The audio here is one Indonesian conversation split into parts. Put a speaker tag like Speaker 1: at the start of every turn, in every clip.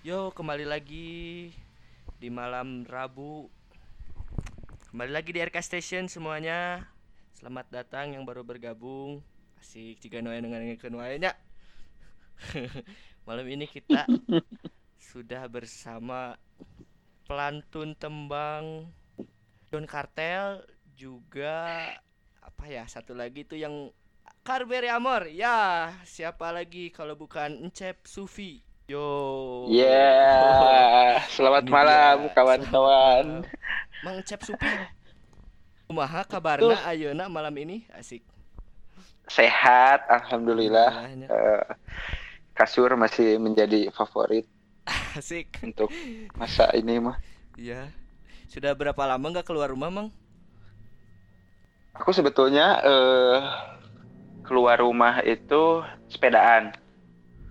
Speaker 1: Yo, kembali lagi di malam Rabu. Kembali lagi di RK Station semuanya. Selamat datang yang baru bergabung. Asik jika noe dengan yang malam ini kita sudah bersama pelantun tembang Don Kartel juga apa ya satu lagi tuh yang Carberry Amor ya siapa lagi kalau bukan Encep Sufi yo.
Speaker 2: Yeah, selamat
Speaker 1: Ini
Speaker 2: malam kawan-kawan.
Speaker 1: Mang Encep Sufi kumaha kabarna ayeuna malam ini? Asik.
Speaker 2: Sehat, alhamdulillah. Eh, kasur masih menjadi favorit.
Speaker 1: Asik.
Speaker 2: Untuk masa ini mah.
Speaker 1: ya sudah berapa lama nggak keluar rumah mang?
Speaker 2: Aku sebetulnya eh, keluar rumah itu sepedaan.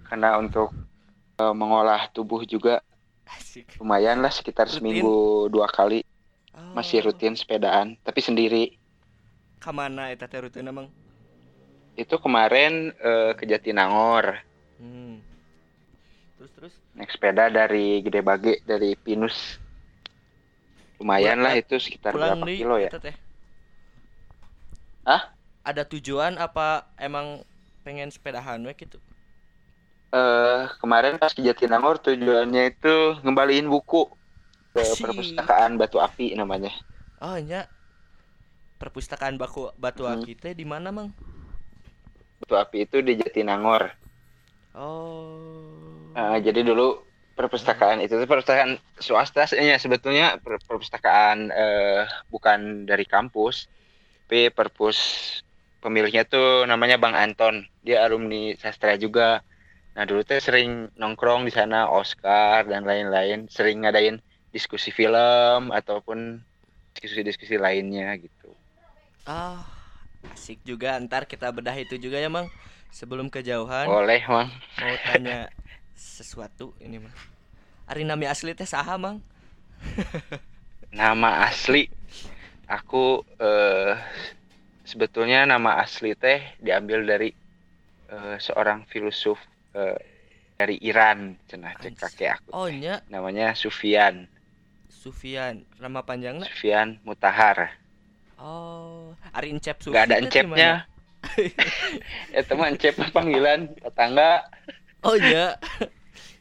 Speaker 2: Karena untuk eh, mengolah tubuh juga
Speaker 1: asik
Speaker 2: lumayan lah sekitar
Speaker 1: Rutin?
Speaker 2: seminggu dua kali
Speaker 1: Oh,
Speaker 2: masih rutin sepedaan tapi sendiri.
Speaker 1: ke mana eta teh rutin mang
Speaker 2: Itu kemarin eh, ke Jatinangor
Speaker 1: hmm. terus terus
Speaker 2: naik sepeda dari Gede Bage dari Pinus. Lumayan lah itu sekitar berapa
Speaker 1: di
Speaker 2: kilo ya?
Speaker 1: teh
Speaker 2: Hah?
Speaker 1: ada tujuan apa emang pengen sepedahan we gitu
Speaker 2: eh kemarin pas ke Jatinangor tujuannya itu ngembaliin buku ke
Speaker 1: Asik.
Speaker 2: perpustakaan Batu Api namanya.
Speaker 1: oh nya perpustakaan baku batu
Speaker 2: Hmm.
Speaker 1: aki teh di mana mang
Speaker 2: Batu Api itu di Jatinangor.
Speaker 1: oh
Speaker 2: Eh, jadi dulu perpustakaan itu perpustakaan swasta ya sebetulnya per- perpustakaan eh, bukan dari kampus, tapi perpus pemiliknya tuh namanya Bang Anton. Dia alumni sastra juga. Nah dulu tuh sering nongkrong di sana Oscar dan lain-lain, sering ngadain diskusi film ataupun diskusi-diskusi lainnya gitu.
Speaker 1: ah asik juga. Ntar kita bedah itu juga ya mang. Sebelum kejauhan
Speaker 2: Boleh, Mang.
Speaker 1: mau tanya sesuatu ini mah Ari nami asli teh saha mang?
Speaker 2: Nama asli? Aku eh, sebetulnya nama asli teh diambil dari eh, seorang filsuf eh, dari Iran, cenah cek kakek aku.
Speaker 1: oh nya
Speaker 2: Namanya Sufyan,
Speaker 1: Sufian nama panjangnya
Speaker 2: Sufyan Mutahar.
Speaker 1: oh Ari Encep Sufi
Speaker 2: Gak ada encepnya. ya teman encep mah panggilan tetangga.
Speaker 1: oh iya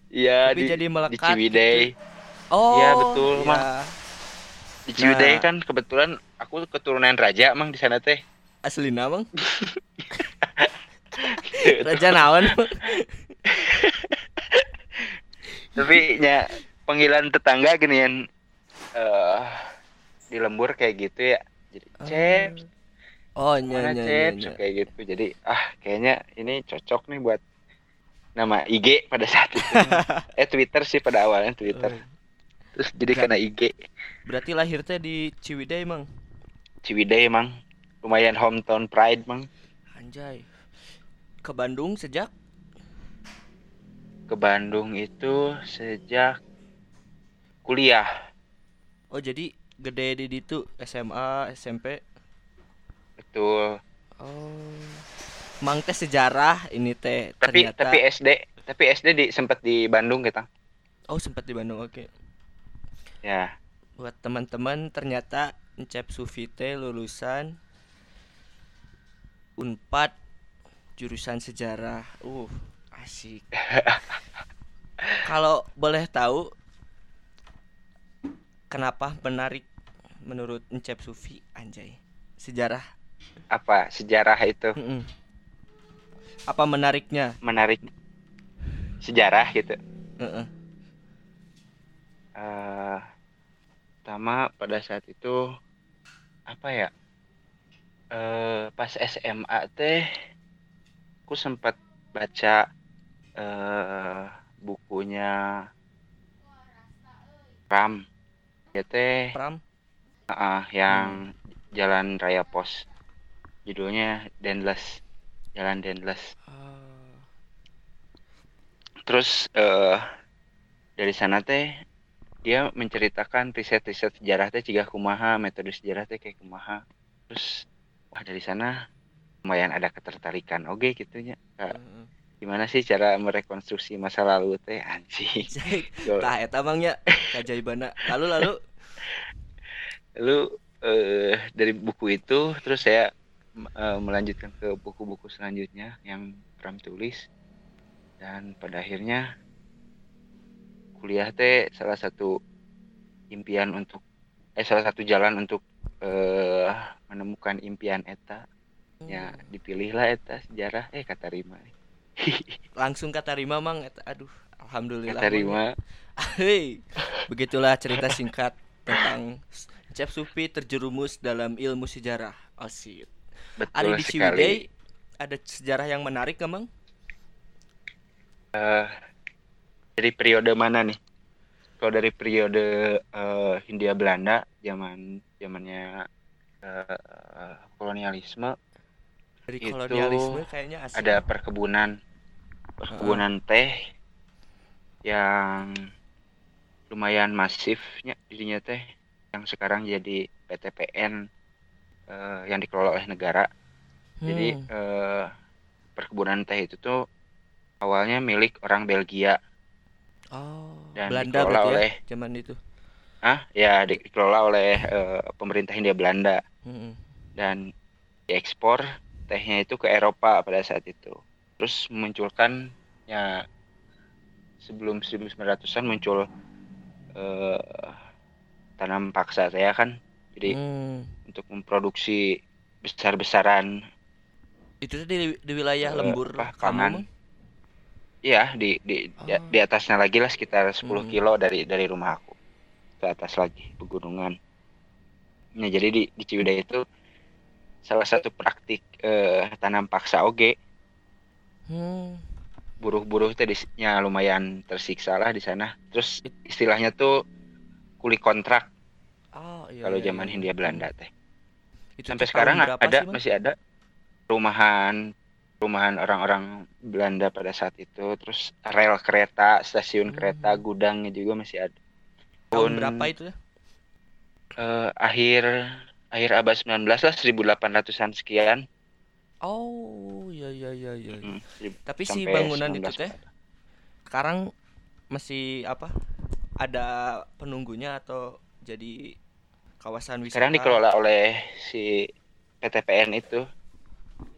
Speaker 2: Iya di,
Speaker 1: jadi
Speaker 2: di
Speaker 1: melekat
Speaker 2: Ciwidey.
Speaker 1: oh
Speaker 2: Iya, betul,
Speaker 1: iya.
Speaker 2: Mang. Di Ciwidey
Speaker 1: Nah.
Speaker 2: kan kebetulan aku keturunan raja mang di sana teh.
Speaker 1: asli mang Raja naon?
Speaker 2: Tapi nya panggilan tetangga ginian eh di lembur kayak gitu ya. Jadi cep
Speaker 1: oh nya nya nya,
Speaker 2: kayak gitu. Jadi ah kayaknya ini cocok nih buat nama IG pada saat itu. Eh Twitter sih pada awalnya Twitter.
Speaker 1: Oh.
Speaker 2: terus jadi
Speaker 1: Ga-
Speaker 2: kena IG
Speaker 1: berarti lahir teh di Ciwidey mang?
Speaker 2: Ciwidey emang lumayan hometown pride mang.
Speaker 1: Anjay ke Bandung sejak?
Speaker 2: Ke Bandung itu sejak kuliah.
Speaker 1: Oh jadi gede di itu SMA SMP
Speaker 2: betul.
Speaker 1: Oh. Mang teh sejarah ini teh
Speaker 2: tapi
Speaker 1: ternyata.
Speaker 2: Tapi SD tapi SD di sempat di Bandung kita.
Speaker 1: Oh sempat di Bandung oke.
Speaker 2: Ya.
Speaker 1: Buat teman-teman ternyata Encep Sufi teh lulusan Unpad jurusan sejarah. Uh, asik. Kalau boleh tahu kenapa menarik menurut Encep Sufi anjay? Sejarah.
Speaker 2: apa sejarah itu
Speaker 1: Mm-mm. Apa menariknya?
Speaker 2: menarik sejarah gitu.
Speaker 1: Heeh.
Speaker 2: eh pertama pada saat itu apa ya? eh pas SMA teh aku sempat baca eh bukunya Ram. Ya teh
Speaker 1: Pram.
Speaker 2: ah, yang Jalan Raya Pos. Judulnya Denless. Jalan Denless.
Speaker 1: Ah,
Speaker 2: Terus eh dari sana teh dia menceritakan riset-riset sejarah teh ciga kumaha, metode sejarah teh kayak kumaha. Terus wah dari sana lumayan ada ketertarikan. Oke gitunya. Ka-
Speaker 1: heeh.
Speaker 2: gimana sih cara merekonstruksi masa lalu teh? Anjing.
Speaker 1: Tah eta mangnya kajaibana lalu lalu?
Speaker 2: Lalu eh, dari buku itu terus saya eh, melanjutkan ke buku-buku selanjutnya yang Pram tulis. Dan pada akhirnya kuliah teh salah satu impian untuk eh salah satu jalan untuk eh, menemukan impian eta ya dipilihlah eta sejarah. Eh kata Rima
Speaker 1: langsung kata Rima mang. Eta aduh alhamdulillah
Speaker 2: kata Rima.
Speaker 1: Hei begitulah cerita singkat tentang Chef Supi terjerumus dalam ilmu sejarah. Asyik.
Speaker 2: Betul
Speaker 1: ada di Ciwidey ada sejarah yang menarik emang
Speaker 2: Eh, dari periode mana nih? Kalau dari periode eh, Hindia Belanda zaman zamannya eh, kolonialisme
Speaker 1: dari
Speaker 2: Itu
Speaker 1: kolonialisme kayaknya asing
Speaker 2: ada perkebunan perkebunan teh yang lumayan masifnya dirinya teh yang sekarang jadi PTPN eh, yang dikelola oleh negara. Jadi
Speaker 1: Hmm.
Speaker 2: eh, perkebunan teh itu tuh awalnya milik orang Belgia,
Speaker 1: oh
Speaker 2: dan
Speaker 1: Belanda
Speaker 2: dikelola
Speaker 1: berarti
Speaker 2: oleh-
Speaker 1: ya zaman itu
Speaker 2: ah ya di- dikelola oleh eh, pemerintah Hindia Belanda
Speaker 1: Hmm.
Speaker 2: dan diekspor tehnya itu ke Eropa pada saat itu. Terus memunculkan ya sebelum 1900-an muncul eh, tanam paksa teh ya kan. Jadi
Speaker 1: Hmm.
Speaker 2: untuk memproduksi besar-besaran
Speaker 1: itu di, di wilayah
Speaker 2: Eh,
Speaker 1: lembur
Speaker 2: apa,
Speaker 1: kamu
Speaker 2: pangan.
Speaker 1: Mang?
Speaker 2: ya di di di,
Speaker 1: Oh.
Speaker 2: di atasnya lagi lah sekitar 10
Speaker 1: Hmm.
Speaker 2: kilo dari dari rumah aku. Ke atas lagi pegunungan. Nah, jadi di di Ciwidey itu salah satu praktik eh, tanam paksa oge
Speaker 1: Hmm.
Speaker 2: buruh-buruh tadinya lumayan tersiksa lah di sana. Terus istilahnya tuh kuli kontrak
Speaker 1: Oh iya.
Speaker 2: kalau
Speaker 1: iya,
Speaker 2: zaman
Speaker 1: iya.
Speaker 2: Hindia Belanda teh.
Speaker 1: Itu
Speaker 2: Sampai sekarang ada
Speaker 1: sih,
Speaker 2: masih ada rumahan rumahan orang-orang Belanda pada saat itu. Terus rel kereta, stasiun
Speaker 1: Hmm.
Speaker 2: kereta, gudangnya juga masih ada.
Speaker 1: Tahun berapa itu ya?
Speaker 2: eh, akhir akhir abad 19 lah 1800-an sekian.
Speaker 1: Oh iya iya iya iya.
Speaker 2: Mm,
Speaker 1: Tapi si bangunan itu
Speaker 2: 19
Speaker 1: teh sekarang masih apa? Ada penunggunya atau jadi kawasan wisata?
Speaker 2: Sekarang dikelola oleh si PTPN itu.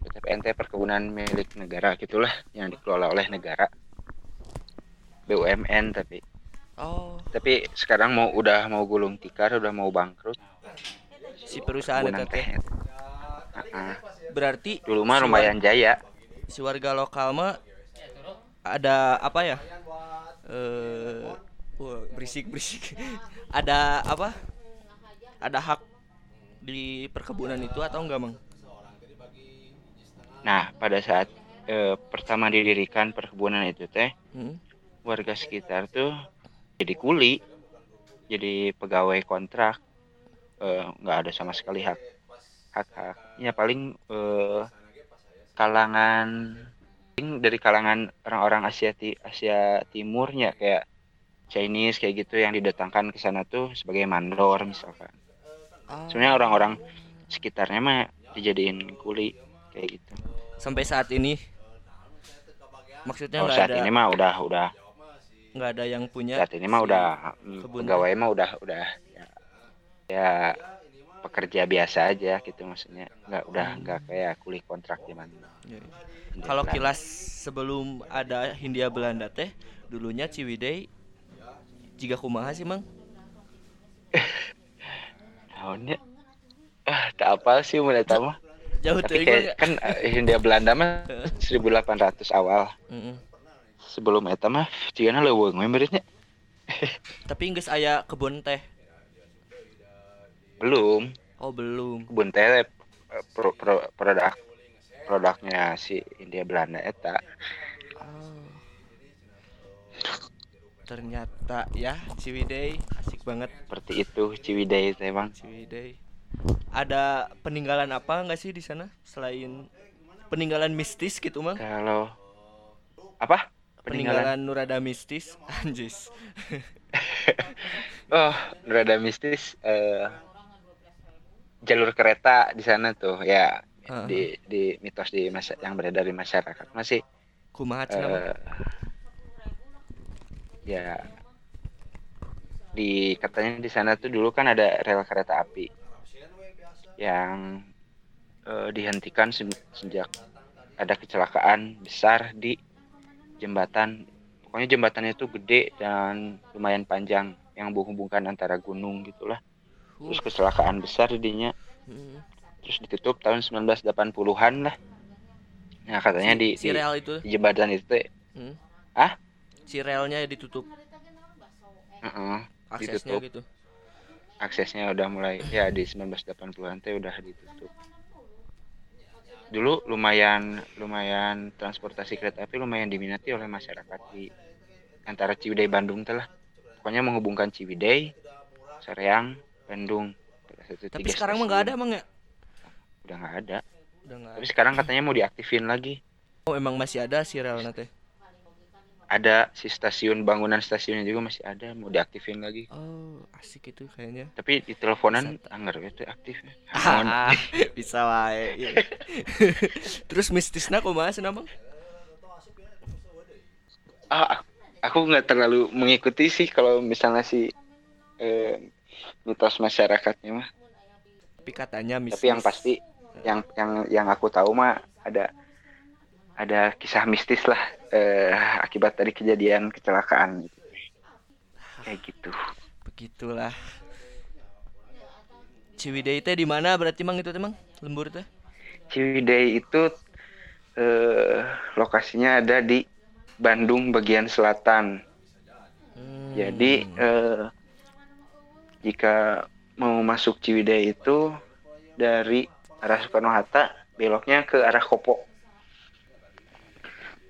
Speaker 2: PTPN teh perkebunan milik negara gitulah yang dikelola oleh negara. BUMN tapi
Speaker 1: Oh,
Speaker 2: tapi sekarang mau udah mau gulung tikar udah mau bangkrut
Speaker 1: si perusahaan itu teh. Berarti
Speaker 2: Dulu mah
Speaker 1: si
Speaker 2: lumayan jaya.
Speaker 1: si warga lokal mah ada apa ya? Eh, wah, berisik berisik. ada apa? Ada hak di perkebunan itu atau enggak, Mang?
Speaker 2: Nah, pada saat eh, pertama didirikan perkebunan itu teh
Speaker 1: Hmm?
Speaker 2: warga sekitar tuh jadi kuli, jadi pegawai kontrak, eh, nggak ada sama sekali hak. Hak haknya paling eh, kalangan paling dari kalangan orang-orang Asia Ti- Asia Timurnya kayak Chinese kayak gitu yang didatangkan ke sana tuh sebagai mandor misalkan. Sebenarnya orang-orang sekitarnya mah dijadiin kuli kayak gitu.
Speaker 1: sampai saat ini maksudnya
Speaker 2: Oh, saat
Speaker 1: ada
Speaker 2: ini mah udah udah.
Speaker 1: nggak ada yang punya
Speaker 2: saat ini mah udah
Speaker 1: kebun.
Speaker 2: pegawai mah udah udah ya, pekerja biasa aja gitu maksudnya. Nggak udah nggak kayak kuli kontrak zaman
Speaker 1: Ya, ya.
Speaker 2: Hindia
Speaker 1: Kalau
Speaker 2: Belanda.
Speaker 1: kilas sebelum ada Hindia Belanda teh dulunya Ciwidey jika kumaha sih mang?
Speaker 2: Tahunnya ah tak apa sih mulai mah.
Speaker 1: Jauh
Speaker 2: tapi kayak kan eh, Hindia Belanda mah 1800 awal. Sebelum eta mah cigana leuweung we
Speaker 1: tapi nggak aya kebun teh
Speaker 2: belum.
Speaker 1: Oh belum.
Speaker 2: Kebun teh eh, pro- pro- produk produknya si Hindia Belanda eta.
Speaker 1: Oh. ternyata ya Ciwidey asik banget.
Speaker 2: Seperti itu Ciwidey teh bang
Speaker 1: Ciwidey. Ada peninggalan apa nggak sih di sana? Selain peninggalan mistis gitu mang?
Speaker 2: Kalau apa?
Speaker 1: Peninggalan. Nurada mistis anjis.
Speaker 2: Oh, rada mistis eh jalur kereta di sana tuh ya
Speaker 1: Heeh.
Speaker 2: di di mitos di masa yang beredar di masyarakat. Masih
Speaker 1: kumaha
Speaker 2: eh ya di katanya di sana tuh dulu kan ada rel kereta api yang eh, dihentikan se- sejak ada kecelakaan besar di jembatan. Pokoknya jembatannya itu gede dan lumayan panjang yang menghubungkan antara gunung gitulah terus kecelakaan besar jadinya.
Speaker 1: Hmm.
Speaker 2: terus ditutup tahun 1980-an lah. Nah katanya
Speaker 1: Si-
Speaker 2: di,
Speaker 1: si rel itu.
Speaker 2: di jembatan itu teh,
Speaker 1: hmm.
Speaker 2: ah
Speaker 1: si relnya ditutup.
Speaker 2: Heeh,
Speaker 1: aksesnya
Speaker 2: Ditutup.
Speaker 1: gitu.
Speaker 2: Aksesnya udah mulai ya di 1980-an teh udah ditutup. Dulu lumayan lumayan transportasi kereta api lumayan diminati oleh masyarakat di antara Ciwidey Bandung teh lah pokoknya menghubungkan Ciwidey Soreang Bandung.
Speaker 1: Tapi sekarang mah nggak ada
Speaker 2: stasiun.
Speaker 1: mang ya?
Speaker 2: Udah nggak ada.
Speaker 1: Udah nggak
Speaker 2: tapi
Speaker 1: ada.
Speaker 2: sekarang katanya mau diaktifin lagi.
Speaker 1: Oh emang masih ada si rel teh
Speaker 2: ada si stasiun bangunan stasiunnya juga masih ada mau diaktifin lagi.
Speaker 1: Oh asik itu kayaknya.
Speaker 2: Tapi di teleponan anggar itu aktif
Speaker 1: ah, bisa wae iya. terus mistisnya kumaha cenah mang?
Speaker 2: Ah aku nggak terlalu mengikuti sih kalau misalnya si eh, mitos masyarakatnya mah.
Speaker 1: Tapi katanya mistis.
Speaker 2: tapi yang pasti yang yang yang aku tahu mah ada ada kisah mistis lah eh, akibat dari kejadian kecelakaan. Gitu. kayak gitu.
Speaker 1: Begitulah. Ciwidey teh di mana berarti mang itu teh mang? Lembur teh?
Speaker 2: Ciwidey itu eh, lokasinya ada di Bandung bagian selatan.
Speaker 1: Hmm.
Speaker 2: Jadi eh, jika mau masuk Ciwidey itu dari arah Soekarno Hatta beloknya ke arah Kopo.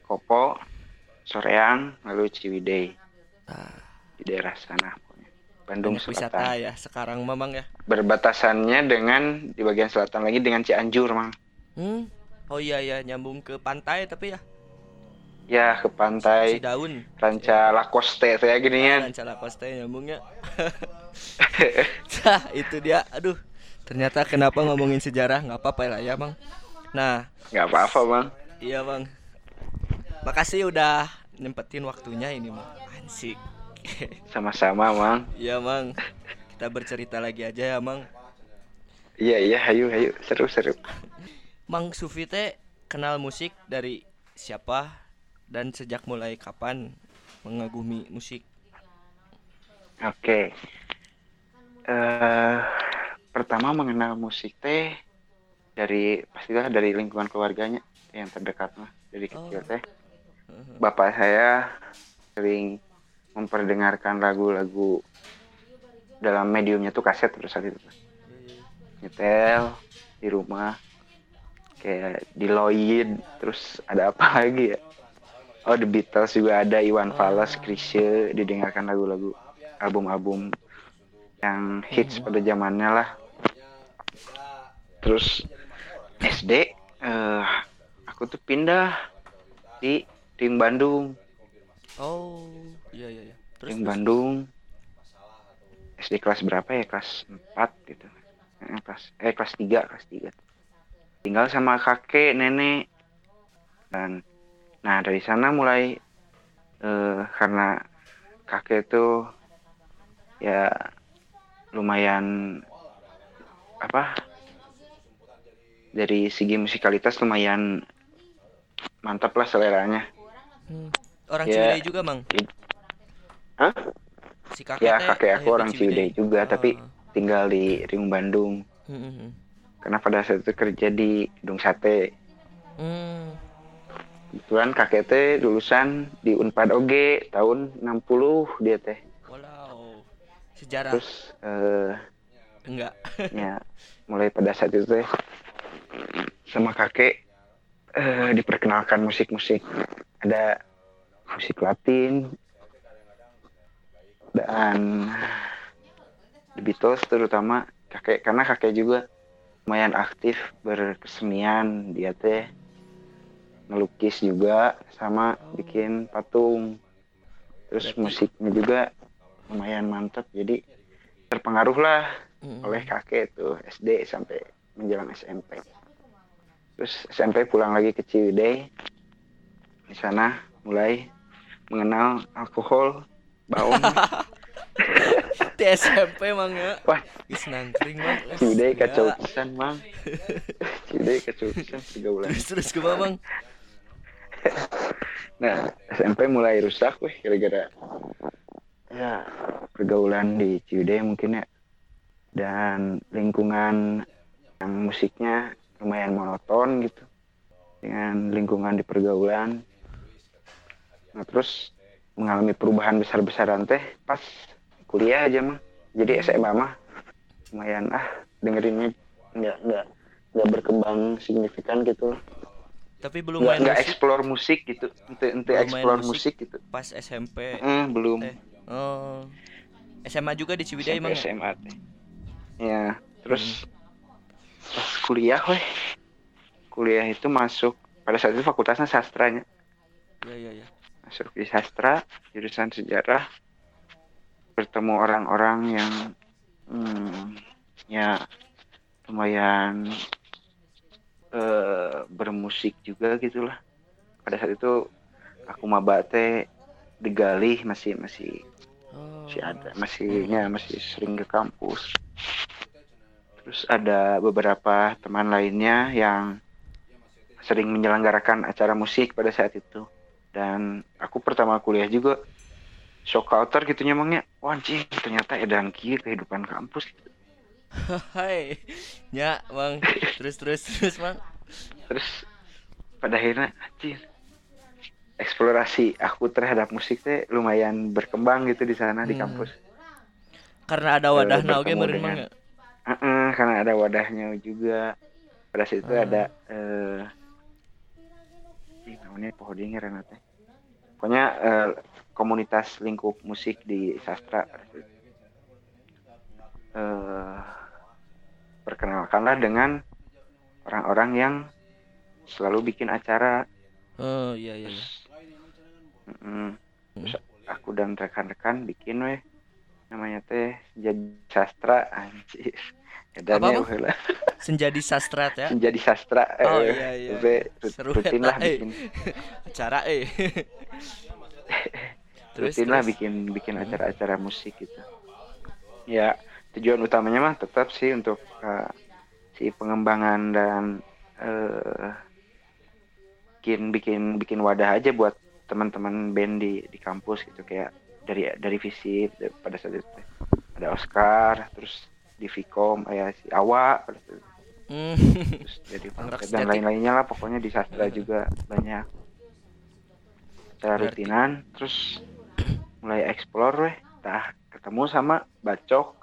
Speaker 2: Kopo, Soreang, lalu Ciwidey
Speaker 1: Ah,
Speaker 2: di daerah sana. Bandung
Speaker 1: banyak wisata
Speaker 2: Selatan.
Speaker 1: ya sekarang mamang ya
Speaker 2: Berbatasannya dengan di bagian selatan lagi dengan Cianjur, Mang.
Speaker 1: hmm? oh iya ya nyambung ke pantai tapi ya
Speaker 2: Ya, ke
Speaker 1: si
Speaker 2: pantai
Speaker 1: daun
Speaker 2: Ranca Lacoste saya gini ya.
Speaker 1: Rancala Costa nyambungnya Cah, itu dia aduh ternyata kenapa ngomongin sejarah nggak apa-apa lah ya bang nah
Speaker 2: nggak apa-apa, Bang.
Speaker 1: iya bang makasih udah nyempetin waktunya ini bang ansik
Speaker 2: Sama-sama, Mang.
Speaker 1: iya bang kita bercerita lagi aja ya bang
Speaker 2: Iya, iya, hayu, hayu. Seru-seru.
Speaker 1: Mang Sufi teh kenal musik dari siapa dan sejak mulai kapan mengagumi musik
Speaker 2: Oke. Eh pertama mengenal musik teh dari pastilah dari lingkungan keluarganya yang terdekat mah dari kecil
Speaker 1: Oh.
Speaker 2: teh. Bapak saya sering memperdengarkan lagu-lagu dalam mediumnya tuh kaset terus saat itu. Nyetel di rumah kayak di Lloyd terus ada apa lagi ya? Oh The Beatles juga ada Iwan Fals, Chrisye didengarkan lagu-lagu album-album yang hits pada zamannya lah. Terus SD eh aku tuh pindah di Ring Bandung,
Speaker 1: oh iya iya iya terus
Speaker 2: Ring
Speaker 1: terus.
Speaker 2: Bandung. SD kelas berapa ya? Kelas 4 gitu. Eh, kelas eh kelas 3, kelas 3. Tinggal sama kakek, nenek. Dan nah dari sana mulai eh karena kakek itu ya lumayan apa dari segi musikalitas lumayan mantap lah seleranya
Speaker 1: Hmm. orang
Speaker 2: Ya.
Speaker 1: Ciwidey juga mang
Speaker 2: Hah?
Speaker 1: si kakek
Speaker 2: ya kakek aku orang Ciwidey juga tapi
Speaker 1: Ah.
Speaker 2: tinggal di Riung Bandung
Speaker 1: Hmm, hmm, hmm.
Speaker 2: karena pada saat itu kerja di Gedung Sate
Speaker 1: Hmm.
Speaker 2: kebetulan kakek teh lulusan di Unpad OG tahun 60 dia teh
Speaker 1: sejarah.
Speaker 2: Terus eh,
Speaker 1: enggak.
Speaker 2: ya mulai pada saat itu teh sama kakek eh, diperkenalkan musik-musik. Ada musik Latin dan The Beatles terutama kakek karena kakek juga lumayan aktif berkesenian. Dia teh ngelukis juga sama bikin patung. Terus musiknya juga lumayan mantap jadi terpengaruh lah
Speaker 1: Hmm.
Speaker 2: oleh kakek tuh SD sampai menjelang SMP. Terus SMP pulang lagi ke Ciwidey. di sana mulai mengenal alkohol baum
Speaker 1: di SMP mang ya
Speaker 2: Wah.
Speaker 1: Nangkring mang
Speaker 2: Ciude
Speaker 1: Ya.
Speaker 2: kacau pisan mang Ciude kacau pisan pergaulan
Speaker 1: terus terus ke mang
Speaker 2: Nah SMP mulai rusak weh gara-gara ya. Pergaulan di Ciude mungkin ya. Dan lingkungan yang musiknya lumayan monoton gitu. Dengan lingkungan di pergaulan. Nah terus mengalami perubahan besar-besaran teh pas kuliah aja mah. Jadi SMA mah lumayan ah dengerinnya nggak nggak nggak berkembang signifikan gitu.
Speaker 1: Tapi belum
Speaker 2: nggak
Speaker 1: main
Speaker 2: nggak
Speaker 1: musik?
Speaker 2: explore musik gitu. Ente ente explore
Speaker 1: musik.
Speaker 2: musik gitu.
Speaker 1: pas SMP
Speaker 2: Eh, belum.
Speaker 1: Eh, oh SMA juga di Ciwidey
Speaker 2: SMP
Speaker 1: mang ya?
Speaker 2: SMA teh. Ya, terus pas kuliah weh. Kuliah itu masuk pada saat itu fakultasnya sastranya.
Speaker 1: ya ya ya
Speaker 2: Masuk di sastra, jurusan sejarah. Bertemu orang-orang yang hmm, ya lumayan eh, bermusik juga gitulah. Pada saat itu aku maba teh digali masih masih. Masih ada masihnya masih sering ke kampus. Terus ada beberapa teman lainnya yang sering menyelenggarakan acara musik pada saat itu. Dan aku pertama kuliah juga shock culture gitu nyemangnya wah anjing ternyata edan kieu kehidupan kampus. Gitu.
Speaker 1: hai ya mang. Terus terus terus mang.
Speaker 2: Terus pada akhirnya anjing eksplorasi aku terhadap musik teh lumayan berkembang gitu di sana di
Speaker 1: Hmm.
Speaker 2: kampus
Speaker 1: karena ada wadah oke meureun ya
Speaker 2: Heeh, karena ada wadahnya juga. Pada saat itu
Speaker 1: Ah.
Speaker 2: ada eh ih, namanya pohon ngaranna teh. Pokoknya eh, komunitas lingkup musik di sastra. Eh perkenalkanlah dengan orang-orang yang selalu bikin acara.
Speaker 1: oh iya iya iya.
Speaker 2: Terus, mm, terus aku dan rekan-rekan bikin weh. Namanya teh jadi sastra anjir. Edannya
Speaker 1: Apa,
Speaker 2: heula.
Speaker 1: senjadi sastra ya?
Speaker 2: Menjadi sastra
Speaker 1: Oh,
Speaker 2: eh,
Speaker 1: iya, iya,
Speaker 2: rut-
Speaker 1: Seru
Speaker 2: rutin lah
Speaker 1: eh.
Speaker 2: bikin.
Speaker 1: Acara eh. Terus
Speaker 2: rutin lah bikin bikin
Speaker 1: Hmm.
Speaker 2: acara-acara musik gitu. Ya tujuan utamanya mah tetap sih untuk eh, si pengembangan dan eh bikin bikin bikin wadah aja buat teman-teman band di di kampus gitu kayak dari dari visip pada saat itu. Ada Oscar terus di Vicom kayak si Awa pada saat itu.
Speaker 1: Hmm.
Speaker 2: terus jadi dan lain-lainnya lah pokoknya di sastra juga banyak.
Speaker 1: Berarti-
Speaker 2: rutinan terus mulai explore weh. Tah ketemu sama Bacok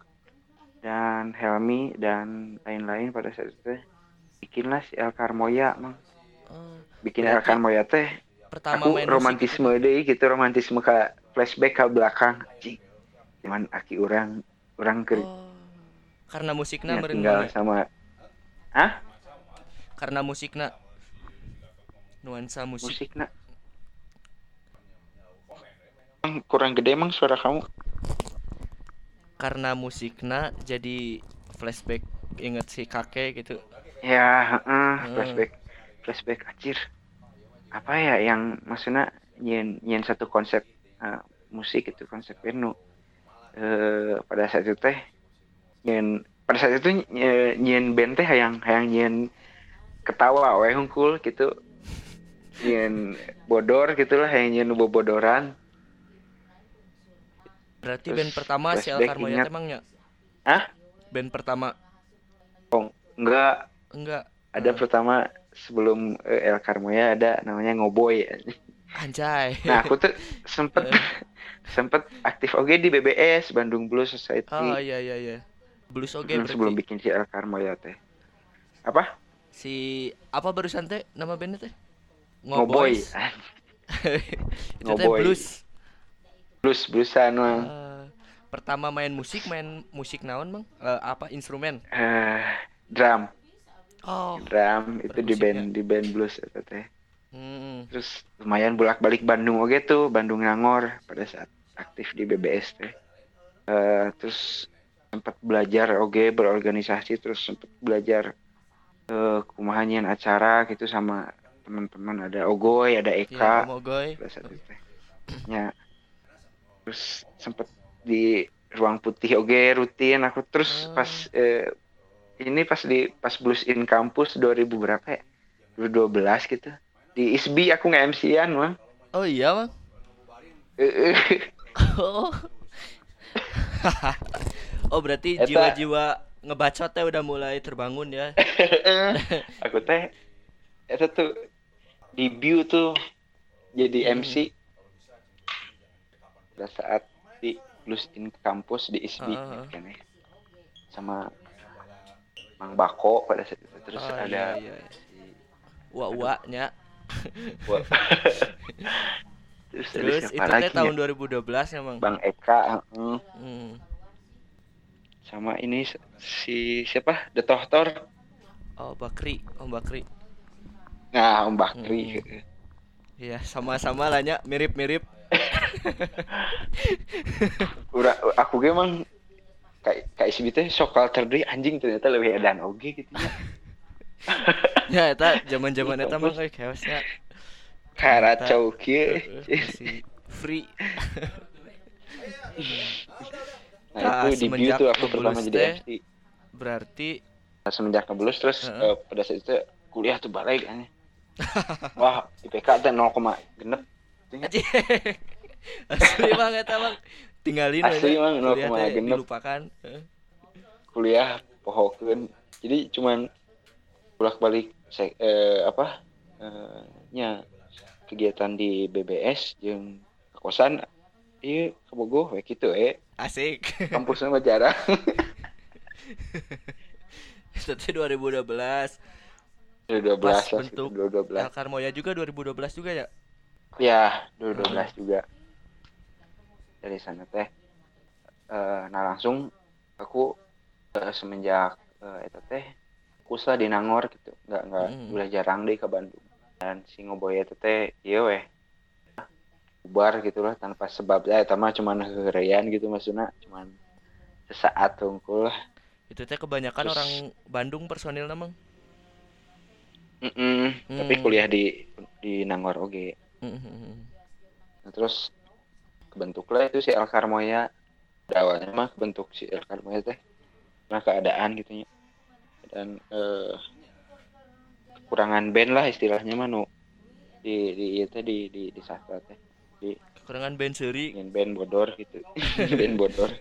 Speaker 2: dan Helmi dan lain-lain pada saat itu bikinlah si El Carmoya mang.
Speaker 1: Oh,
Speaker 2: bikin El
Speaker 1: Berarti
Speaker 2: Carmoya teh
Speaker 1: pertama
Speaker 2: aku
Speaker 1: main musik
Speaker 2: romantisme deh gitu romantisme ke flashback ke belakang. Cing. cuman aki orang orang ke
Speaker 1: oh, karena musiknya
Speaker 2: ya, tinggal
Speaker 1: ya?
Speaker 2: sama Hah?
Speaker 1: karena musiknya nuansa musik.
Speaker 2: Musik nak kurang gede emang suara kamu?
Speaker 1: Karena musiknya jadi flashback inget si kakek gitu.
Speaker 2: Ya heeh,
Speaker 1: Hmm.
Speaker 2: flashback. Flashback acir apa ya yang maksudnya nyen nyen satu konsep eh, musik itu konsep nu eh pada saat itu teh nyen pada saat itu nye- nyen band teh hayang hayang nyen ketawa we hungkul gitu. Nyen bodor gitulah hayang nyen bobodoran
Speaker 1: berarti
Speaker 2: Terus
Speaker 1: band pertama si teh emangnya
Speaker 2: Hah?
Speaker 1: band pertama.
Speaker 2: Enggak.
Speaker 1: Enggak.
Speaker 2: Ada
Speaker 1: Hmm.
Speaker 2: pertama sebelum eh, El Carmoya ada namanya Ngoboy
Speaker 1: anjay
Speaker 2: Nah, aku tuh sempet
Speaker 1: Eh.
Speaker 2: sempet aktif oke di BBS Bandung Blues Society
Speaker 1: oh iya iya iya blues oke berarti
Speaker 2: sebelum bikin si El Carmoya teh. Apa?
Speaker 1: si apa barusan teh nama bandnya teh
Speaker 2: Ngoboy.
Speaker 1: Itu teh
Speaker 2: Ngoboy.
Speaker 1: blues
Speaker 2: Blues bluesan mah.
Speaker 1: Eh, pertama main musik main musik naon bang Eh, apa instrumen
Speaker 2: Eh, drum,
Speaker 1: oh
Speaker 2: drum itu di band di band blues eta teh.
Speaker 1: hmm.
Speaker 2: Terus lumayan bolak-balik Bandung oke tuh, Bandung Nangor pada saat aktif di BBS teh. Eh, terus sempat belajar oke berorganisasi terus sempat belajar nyieun acara gitu sama teman-teman ada Ogoy ada
Speaker 1: ya
Speaker 2: Eka
Speaker 1: Mogoy
Speaker 2: pada saat itu teh. ya terus sempet di ruang putih oge rutin aku terus
Speaker 1: Hmm.
Speaker 2: pas eh, ini pas di pas blues in kampus 2000 berapa ya? 2012 gitu. Di ISBI aku nge MC-an mah
Speaker 1: oh iya bang oh oh berarti jiwa-jiwa ngebacot teh udah mulai terbangun ya?
Speaker 2: Aku teh itu tuh debut tuh jadi
Speaker 1: Hmm.
Speaker 2: MC pada saat di blues in kampus di ISBI
Speaker 1: Ah.
Speaker 2: kan ya. sama Mang Bako pada saat itu terus
Speaker 1: Oh,
Speaker 2: ada
Speaker 1: iya, iya. Wah, wah, nya.
Speaker 2: Wah. terus,
Speaker 1: Terus itu
Speaker 2: lagi
Speaker 1: tahun
Speaker 2: ya?
Speaker 1: 2012 emang.
Speaker 2: Bang Eka heeh.
Speaker 1: Hmm.
Speaker 2: sama ini si siapa The Tohtor
Speaker 1: Oh, Bakri, Om Bakri.
Speaker 2: nah Om Bakri
Speaker 1: Hmm. Iya, sama-sama lah nya, mirip-mirip.
Speaker 2: Ura, aku emang kayak kayak si teh sok culture anjing ternyata lebih edan oge gitu ya.
Speaker 1: ya, eta zaman-zaman eta mah kayak chaosnya.
Speaker 2: Karacau kieu.
Speaker 1: Free.
Speaker 2: Nah,
Speaker 1: Nah,
Speaker 2: itu
Speaker 1: semenjak
Speaker 2: tuh aku pertama jadi MC.
Speaker 1: Berarti
Speaker 2: Nah, semenjak ngeblues terus
Speaker 1: Heeh.
Speaker 2: eh, pada saat itu kuliah tuh balik kan. Wah, IPK teh 0, genep.
Speaker 1: Asli banget emang tinggalin
Speaker 2: Asli,
Speaker 1: aja.
Speaker 2: Mang,
Speaker 1: Kuliah
Speaker 2: 0,6.
Speaker 1: teh dilupakan.
Speaker 2: Kuliah pohokeun. Jadi cuman bolak-balik se- eh, apa? eh, nya kegiatan di BBS jeung ke kosan iya ke Bogoh we kitu eh
Speaker 1: Asik.
Speaker 2: kampusnya mah jarang
Speaker 1: Itu teh 2012.
Speaker 2: 2012
Speaker 1: Pas bentuk
Speaker 2: sekitar 2012
Speaker 1: El Carmoya juga 2012 juga ya?
Speaker 2: ya 2012 juga dari sana teh. Eh, nah langsung aku eh, semenjak eh, eta teh fokus lah di Nangor gitu. Nggak nggak
Speaker 1: Hmm.
Speaker 2: udah jarang deh ke Bandung. Dan si ngoboy eta teh iya weh. Bubar gitu lah tanpa sebab. Ya eta mah cuman heureuyan gitu maksudnya. Cuman sesaat tungkul lah.
Speaker 1: Itu teh kebanyakan
Speaker 2: Terus-
Speaker 1: orang Bandung personil namang.
Speaker 2: Mm-mm, tapi
Speaker 1: Hmm.
Speaker 2: kuliah di di Nangor oge. Nah, terus kebentuklah itu si El Carmoya. Awalnya mah kebentuk si El Carmoya teh karena keadaan gitu ya. Dan eh, kekurangan band lah istilahnya mah nu di di itu di di di sastra teh di
Speaker 1: Kekurangan band seri.
Speaker 2: ingin band bodor gitu band bodor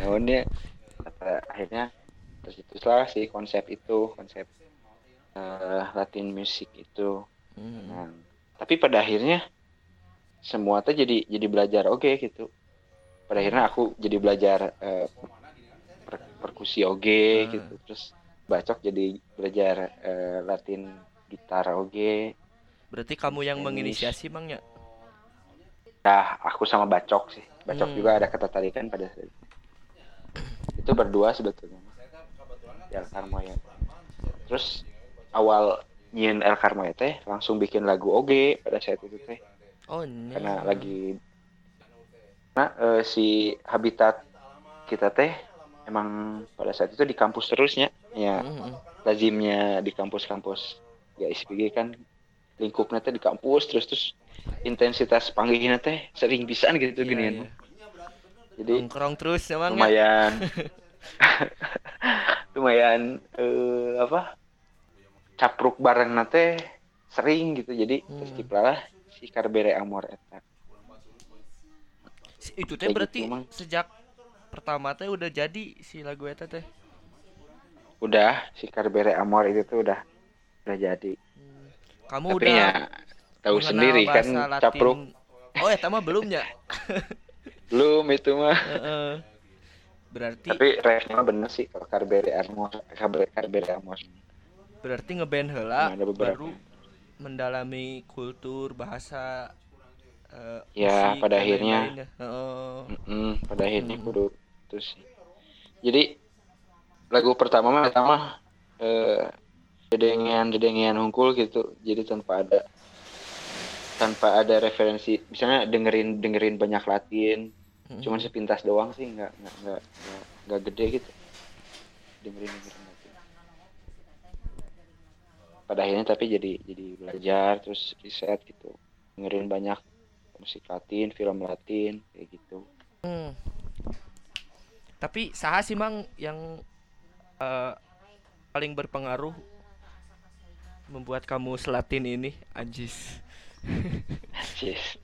Speaker 2: namunnya kata akhirnya terus itu lah si konsep itu konsep eh, Latin music itu
Speaker 1: Hmm.
Speaker 2: Nah, tapi pada akhirnya semua tuh jadi jadi belajar oke gitu. Pada akhirnya aku jadi belajar eh, per- perkusi oge
Speaker 1: Hmm.
Speaker 2: gitu. Terus bacok jadi belajar eh, Latin gitar oge.
Speaker 1: Berarti kamu yang menginisiasi mang ya?
Speaker 2: Nah, aku sama bacok sih. Bacok
Speaker 1: Hmm.
Speaker 2: juga ada ketertarikan pada saat itu. Itu berdua sebetulnya. El Carmoya. Terus awal nyin El Carmoya teh langsung bikin lagu oge pada saat itu teh.
Speaker 1: Oh, ini.
Speaker 2: karena lagi nah eh, si habitat kita teh emang pada saat itu di kampus terusnya ya
Speaker 1: Hmm.
Speaker 2: lazimnya di kampus-kampus ya SPG kan lingkupnya teh di kampus terus terus intensitas panggilnya teh sering pisan gitu
Speaker 1: Iya,
Speaker 2: ginian
Speaker 1: iya.
Speaker 2: jadi
Speaker 1: Nongkrong terus emang ya?
Speaker 2: lumayan lumayan eh, apa capruk bareng nate sering gitu jadi
Speaker 1: Hmm.
Speaker 2: lah si Carbere Amor eta
Speaker 1: Si- Itu teh
Speaker 2: gitu,
Speaker 1: berarti
Speaker 2: Mang.
Speaker 1: sejak pertama teh udah jadi si lagu eta teh.
Speaker 2: udah si Carbere Amor itu tuh udah udah jadi
Speaker 1: Kamu
Speaker 2: tapi
Speaker 1: udah
Speaker 2: ya tahu sendiri kan
Speaker 1: Latin.
Speaker 2: capruk
Speaker 1: Oh, eta mah belum ya?
Speaker 2: belum itu mah.
Speaker 1: Berarti
Speaker 2: tapi refnya bener sih kalau Carbere Amor Carbere Carbere Amor
Speaker 1: berarti ngeband heula
Speaker 2: Nah,
Speaker 1: baru mendalami kultur bahasa eh,
Speaker 2: Ya,
Speaker 1: musik
Speaker 2: pada akhirnya.
Speaker 1: Heeh.
Speaker 2: Mm-mm, pada akhirnya
Speaker 1: Hmm.
Speaker 2: kudu itu sih jadi lagu pertama mah pertama eh dedengian dedengian hungkul gitu jadi tanpa ada tanpa ada referensi misalnya dengerin dengerin banyak Latin
Speaker 1: Mm-mm.
Speaker 2: cuman sepintas doang sih nggak nggak nggak nggak, gede gitu dengerin dengerin pada akhirnya tapi jadi jadi belajar terus riset gitu dengerin banyak musik Latin film Latin kayak gitu
Speaker 1: Hmm. Tapi saha sih Mang yang eh, paling berpengaruh membuat kamu selatin ini, Anjis.
Speaker 2: Yes.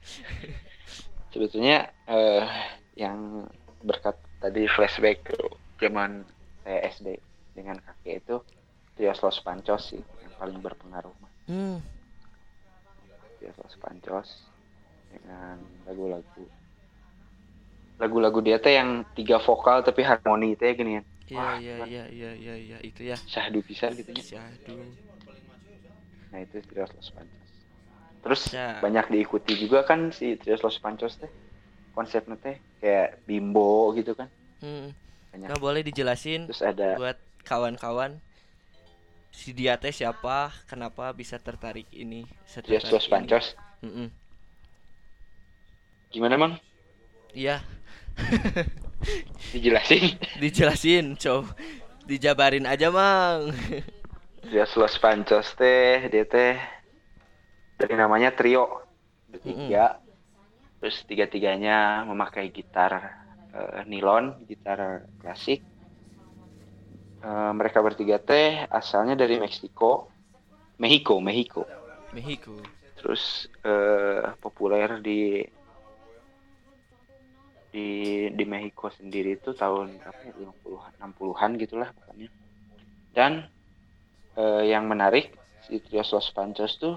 Speaker 2: Sebetulnya eh, yang berkat tadi flashback ke zaman saya SD dengan kakek itu Trios Los Pancos sih paling berpengaruh mah.
Speaker 1: Hmm.
Speaker 2: Los Pancos dengan lagu-lagu lagu-lagu dia teh yang tiga vokal tapi harmoni teh gini ya
Speaker 1: Iya iya iya iya iya iya itu ya.
Speaker 2: syahdu bisa gitu ya.
Speaker 1: Syahdu.
Speaker 2: Nah itu Trios Los Pancos. Terus
Speaker 1: Ya.
Speaker 2: banyak diikuti juga kan si Trios Los Pancos teh konsepnya teh kayak bimbo gitu kan
Speaker 1: Hmm.
Speaker 2: banyak.
Speaker 1: Nah, boleh dijelasin
Speaker 2: Terus ada
Speaker 1: buat kawan-kawan si dia teh siapa, kenapa bisa tertarik ini?
Speaker 2: Los
Speaker 1: ini?
Speaker 2: Pancos.
Speaker 1: Mm-mm.
Speaker 2: Gimana mang?
Speaker 1: Iya,
Speaker 2: Dijelasin.
Speaker 1: dijelasin, cow. Dijabarin aja, Mang.
Speaker 2: Trios Los Pancos teh dia teh dari namanya trio bertiga. Terus tiga-tiganya memakai gitar eh, nilon, gitar klasik. Eh, mereka bertiga teh asalnya dari Meksiko, Mexico, Mexico.
Speaker 1: Mexico.
Speaker 2: Terus eh, populer di di di Mexico sendiri itu tahun berapa ya 50-an 60-an gitulah pokoknya. Dan eh, yang menarik si Trios Los Pancos tuh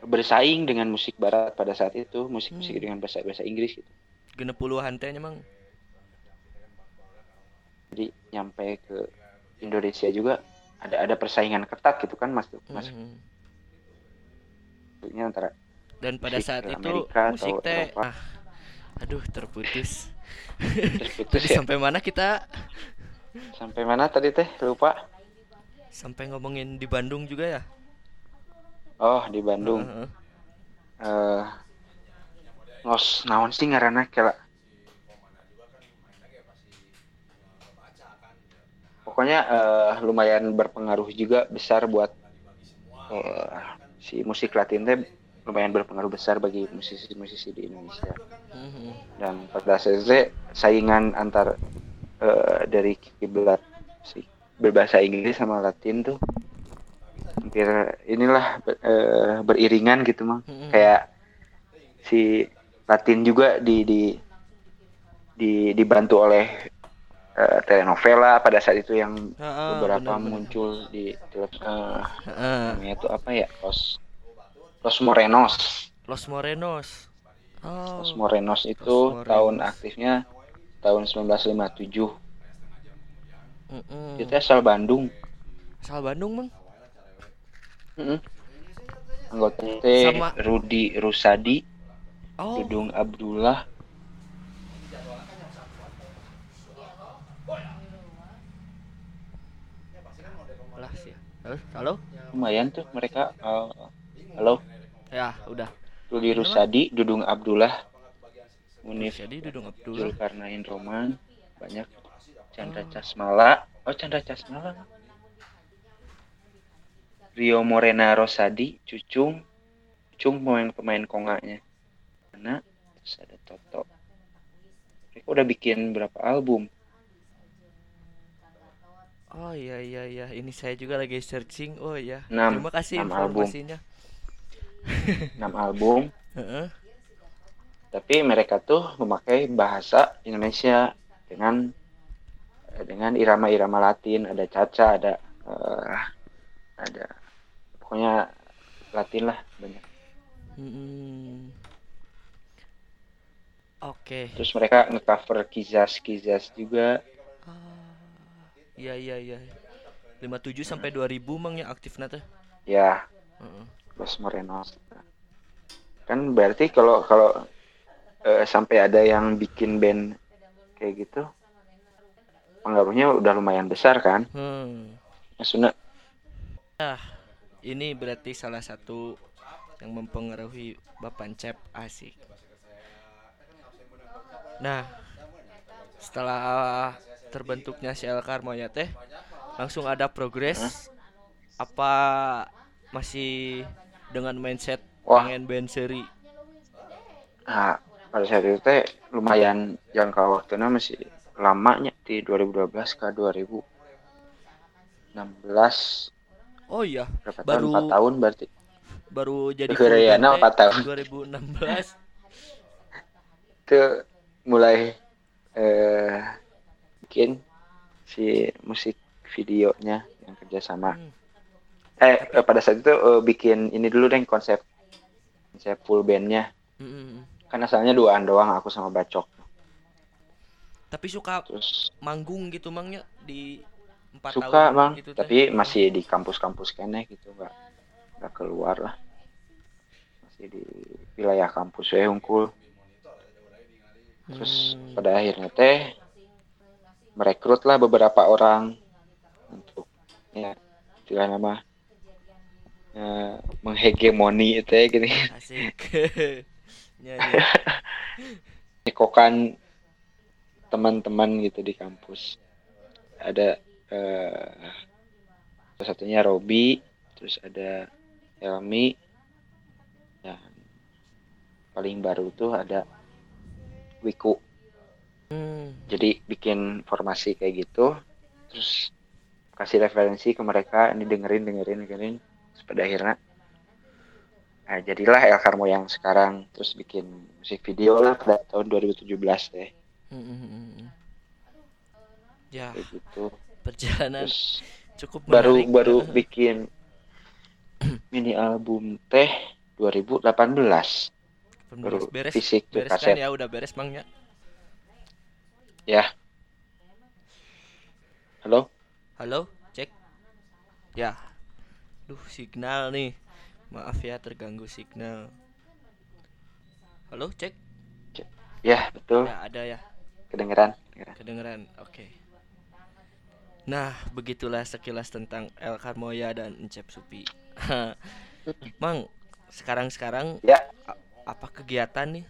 Speaker 2: bersaing dengan musik barat pada saat itu, musik-musik
Speaker 1: Hmm.
Speaker 2: dengan bahasa bahasa Inggris gitu.
Speaker 1: Genep puluhan teh Mang.
Speaker 2: Jadi nyampe ke Indonesia juga ada ada persaingan ketat gitu kan masuk
Speaker 1: Mhm.
Speaker 2: masuknya antara
Speaker 1: Dan pada
Speaker 2: Musik
Speaker 1: saat itu
Speaker 2: Amerika
Speaker 1: musik
Speaker 2: atau
Speaker 1: teh ah, aduh terputus.
Speaker 2: terputus ya.
Speaker 1: sampai mana kita?
Speaker 2: Sampai mana tadi teh? Lupa.
Speaker 1: Sampai ngomongin di Bandung juga ya?
Speaker 2: Oh, di Bandung.
Speaker 1: Heeh.
Speaker 2: eh ngos naon sih ngaranna kela pokoknya eh, lumayan berpengaruh juga besar buat eh, si musik Latin teh lumayan berpengaruh besar bagi musisi-musisi di Indonesia
Speaker 1: Mhm.
Speaker 2: dan pada saat itu saingan antar eh, dari kiblat si berbahasa Inggris sama Latin tuh hampir inilah ber- eh, beriringan gitu mah
Speaker 1: Mhm.
Speaker 2: kayak si Latin juga di di di dibantu oleh eh, telenovela pada saat itu yang
Speaker 1: Heeh,
Speaker 2: beberapa
Speaker 1: bener-bener.
Speaker 2: muncul di
Speaker 1: Heeh.
Speaker 2: namanya itu apa ya Los Los Morenos
Speaker 1: Los Morenos. Oh.
Speaker 2: Los Morenos itu
Speaker 1: Los Morenos.
Speaker 2: tahun aktifnya tahun 1957
Speaker 1: Mm-mm.
Speaker 2: itu asal Bandung
Speaker 1: Asal Bandung, Mang.
Speaker 2: Mm-mm. anggotanya teh
Speaker 1: Sama-
Speaker 2: Rudi Rusadi
Speaker 1: Oh.
Speaker 2: Dudung Abdullah
Speaker 1: Lah sih. Halo? Halo?
Speaker 2: lumayan tuh mereka eh, halo
Speaker 1: Ya, udah.
Speaker 2: Rudi Rusadi Dudung Abdullah Munif
Speaker 1: Jadi Dudung Abdullah.
Speaker 2: Zulkarnain Roman banyak Chandra Casmala oh Chandra Casmala Rio Morena Rosadi Cucung Cucung pemain pemain konganya mana terus ada Toto mereka udah bikin berapa album
Speaker 1: Oh iya iya iya, ini saya juga lagi searching. Oh iya.
Speaker 2: Enam.
Speaker 1: Terima kasih
Speaker 2: Enam album.
Speaker 1: informasinya.
Speaker 2: 6 album
Speaker 1: Heeh.
Speaker 2: tapi mereka tuh memakai bahasa Indonesia dengan eh, dengan irama-irama Latin ada caca ada eh, ada pokoknya Latin lah banyak
Speaker 1: Mm-mm. Oke.
Speaker 2: terus mereka ngecover kizas kizas juga
Speaker 1: Iya iya iya. 57 sampai 2000 mang yang aktif nata.
Speaker 2: ya
Speaker 1: Heeh.
Speaker 2: Los Morenos kan berarti kalau kalau eh, sampai ada yang bikin band kayak gitu pengaruhnya udah lumayan besar kan
Speaker 1: Hmm.
Speaker 2: maksudnya
Speaker 1: Ini berarti salah satu yang mempengaruhi Bapak Cep asik. Nah, setelah terbentuknya sel karmonya teh langsung ada progres apa masih dengan mindset
Speaker 2: Wah.
Speaker 1: pengen band seri
Speaker 2: Nah, pada saat itu teh lumayan jangka waktunya masih lamanya di 2012 ke 2016
Speaker 1: oh iya
Speaker 2: berapa
Speaker 1: Baru-
Speaker 2: tahun? 4 tahun berarti.
Speaker 1: baru jadi
Speaker 2: empat
Speaker 1: teh
Speaker 2: tahun.
Speaker 1: 2016
Speaker 2: Itu mulai eh bikin si musik videonya yang kerjasama.
Speaker 1: Hmm.
Speaker 2: Eh, eh, pada saat itu eh, bikin ini dulu deh konsep konsep full bandnya.
Speaker 1: Mm-mm.
Speaker 2: Kan asalnya duaan doang aku sama Bacok.
Speaker 1: tapi suka
Speaker 2: Terus
Speaker 1: manggung gitu mangnya di empat
Speaker 2: suka
Speaker 1: tahun
Speaker 2: bang,
Speaker 1: gitu teh.
Speaker 2: tapi masih di kampus-kampus kene gitu nggak nggak keluar lah. Masih di wilayah kampus ya unggul. Terus
Speaker 1: Hmm.
Speaker 2: pada akhirnya teh merekrut lah beberapa orang untuk ya istilah nama eh, menghegemoni itu ya gini
Speaker 1: asik. Nyanyi
Speaker 2: nyekokan teman-teman gitu di kampus. Ada eh, salah satunya Robi terus ada Elmi dan paling baru tuh ada Wiku
Speaker 1: Hmm.
Speaker 2: jadi bikin formasi kayak gitu terus kasih referensi ke mereka ini dengerin dengerin dengerin terus pada akhirnya nah, jadilah El Carmo yang sekarang terus bikin musik video lah pada tahun 2017 deh.
Speaker 1: Hmm, hmm, hmm, hmm. ya.
Speaker 2: Kayak gitu.
Speaker 1: Perjalanan
Speaker 2: terus
Speaker 1: cukup
Speaker 2: baru
Speaker 1: menarik.
Speaker 2: baru bikin mini album teh 2018 baru
Speaker 1: beres.
Speaker 2: fisik
Speaker 1: beres kan
Speaker 2: kaset.
Speaker 1: ya udah beres mangnya
Speaker 2: ya halo?
Speaker 1: Halo? Cek. Ya. Duh signal nih. Maaf ya terganggu signal. Halo cek?
Speaker 2: Ya betul.
Speaker 1: Ya ada ya.
Speaker 2: Kedengeran. Kedengeran.
Speaker 1: kedengeran oke. Nah begitulah sekilas tentang El Carmoya dan Encep Supi. Mang sekarang sekarang
Speaker 2: ya
Speaker 1: apa kegiatan nih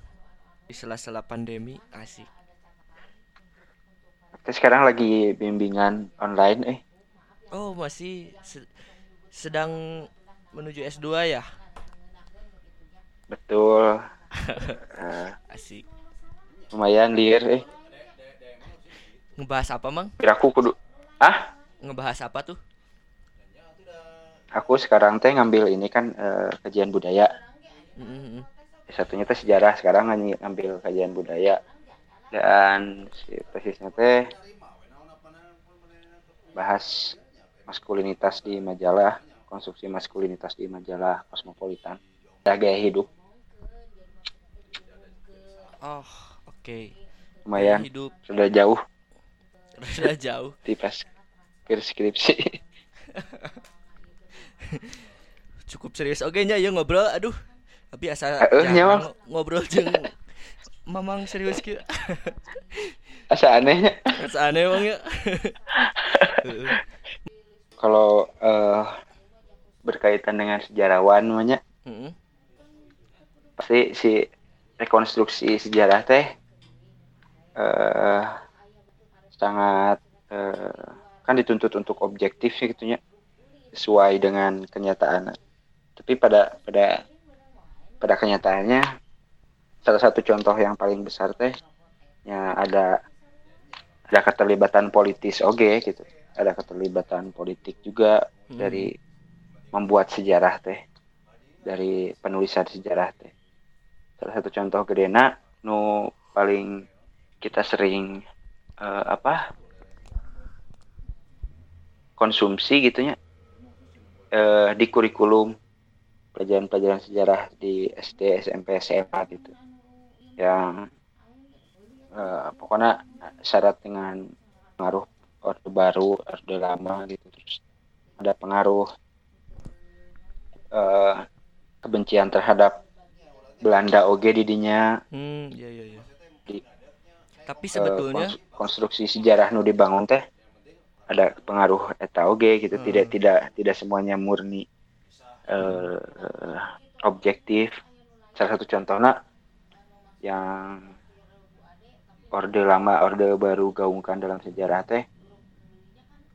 Speaker 1: di sela-sela pandemi? Asik
Speaker 2: Kita sekarang lagi bimbingan online eh.
Speaker 1: Oh masih se- sedang menuju S2 ya?
Speaker 2: Betul. Eh,
Speaker 1: asik.
Speaker 2: lumayan liar eh.
Speaker 1: Ngebahas apa mang?
Speaker 2: Kira aku kudu ah
Speaker 1: ngebahas apa tuh?
Speaker 2: Aku sekarang teh ngambil ini kan eh, kajian budaya.
Speaker 1: Mm-mm.
Speaker 2: satunya teh sejarah sekarang ng- ngambil kajian budaya dan si tesisnya teh bahas maskulinitas di majalah konstruksi maskulinitas di majalah kosmopolitan ya gaya hidup.
Speaker 1: Oh oke.
Speaker 2: Lumayan.
Speaker 1: Hidup.
Speaker 2: Sudah jauh.
Speaker 1: Sudah jauh.
Speaker 2: Ke skripsi.
Speaker 1: Cukup serius. Oke nya ya ngobrol. Aduh. Tapi asa
Speaker 2: Eh,
Speaker 1: ngo- ngobrol jeung mamang serius kieu
Speaker 2: asa anehnya
Speaker 1: asa aneh bang ya?
Speaker 2: Kalau eh, berkaitan dengan sejarawan namanya
Speaker 1: Mm-mm.
Speaker 2: pasti si rekonstruksi sejarah teh eh sangat eh, kan dituntut untuk objektif sih gitunya sesuai dengan kenyataan. Tapi pada pada pada kenyataannya salah satu contoh yang paling besar teh ya ada ada keterlibatan politis oke gitu. Ada keterlibatan politik juga
Speaker 1: Hmm.
Speaker 2: dari membuat sejarah teh dari penulisan sejarah teh. Salah satu contoh gedena nu paling kita sering eh, apa konsumsi gitunya eh, di kurikulum pelajaran-pelajaran sejarah di SD SMP SMA gitu yang eh, pokoknya syarat dengan pengaruh orde baru orde lama gitu terus ada pengaruh eh, kebencian terhadap Belanda oge didinya
Speaker 1: hmm iya iya iya.
Speaker 2: Di-
Speaker 1: tapi
Speaker 2: eh,
Speaker 1: sebetulnya
Speaker 2: kons- konstruksi sejarah nu dibangun teh ada pengaruh eta oge gitu.
Speaker 1: Hmm.
Speaker 2: tidak tidak tidak semuanya murni eh, objektif. Salah satu contohnya yang orde lama orde baru gaungkan dalam sejarah teh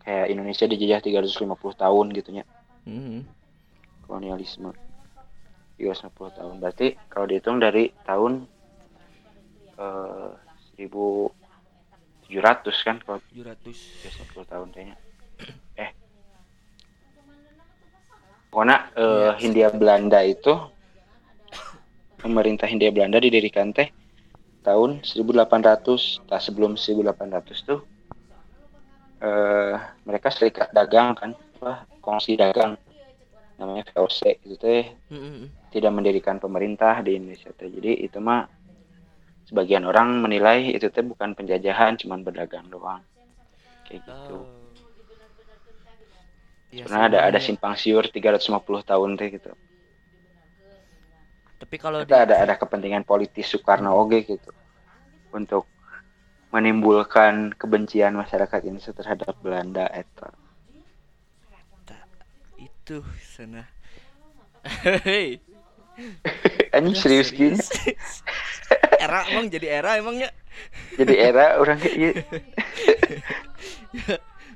Speaker 2: kayak Indonesia dijajah 350 tahun gitunya
Speaker 1: Mhm.
Speaker 2: kolonialisme. juga 90 tahun. Berarti kalau dihitung dari tahun eh 1700 kan kalau
Speaker 1: 700
Speaker 2: ya 10 tahun kayaknya. Eh. Pokoknya eh,
Speaker 1: Iya.
Speaker 2: Hindia Belanda itu pemerintah Hindia Belanda didirikan teh tahun 1800 tak sebelum 1800 tuh eh mereka serikat dagang kan apa kongsi dagang namanya VOC itu teh
Speaker 1: Mhm.
Speaker 2: tidak mendirikan pemerintah di Indonesia teh jadi itu mah sebagian orang menilai itu teh bukan penjajahan cuman berdagang doang kayak gitu
Speaker 1: Oh. Iya
Speaker 2: Sebenarnya ada ada
Speaker 1: Bang, ya.
Speaker 2: simpang siur 350 tahun teh gitu.
Speaker 1: Tapi kalau di
Speaker 2: ada ada kepentingan politis Soekarno oge gitu untuk menimbulkan kebencian masyarakat Indonesia terhadap Belanda eta.
Speaker 1: itu sana Hei,
Speaker 2: Anjing serius gini.
Speaker 1: era emang jadi era emangnya
Speaker 2: Jadi era orang kayak gitu.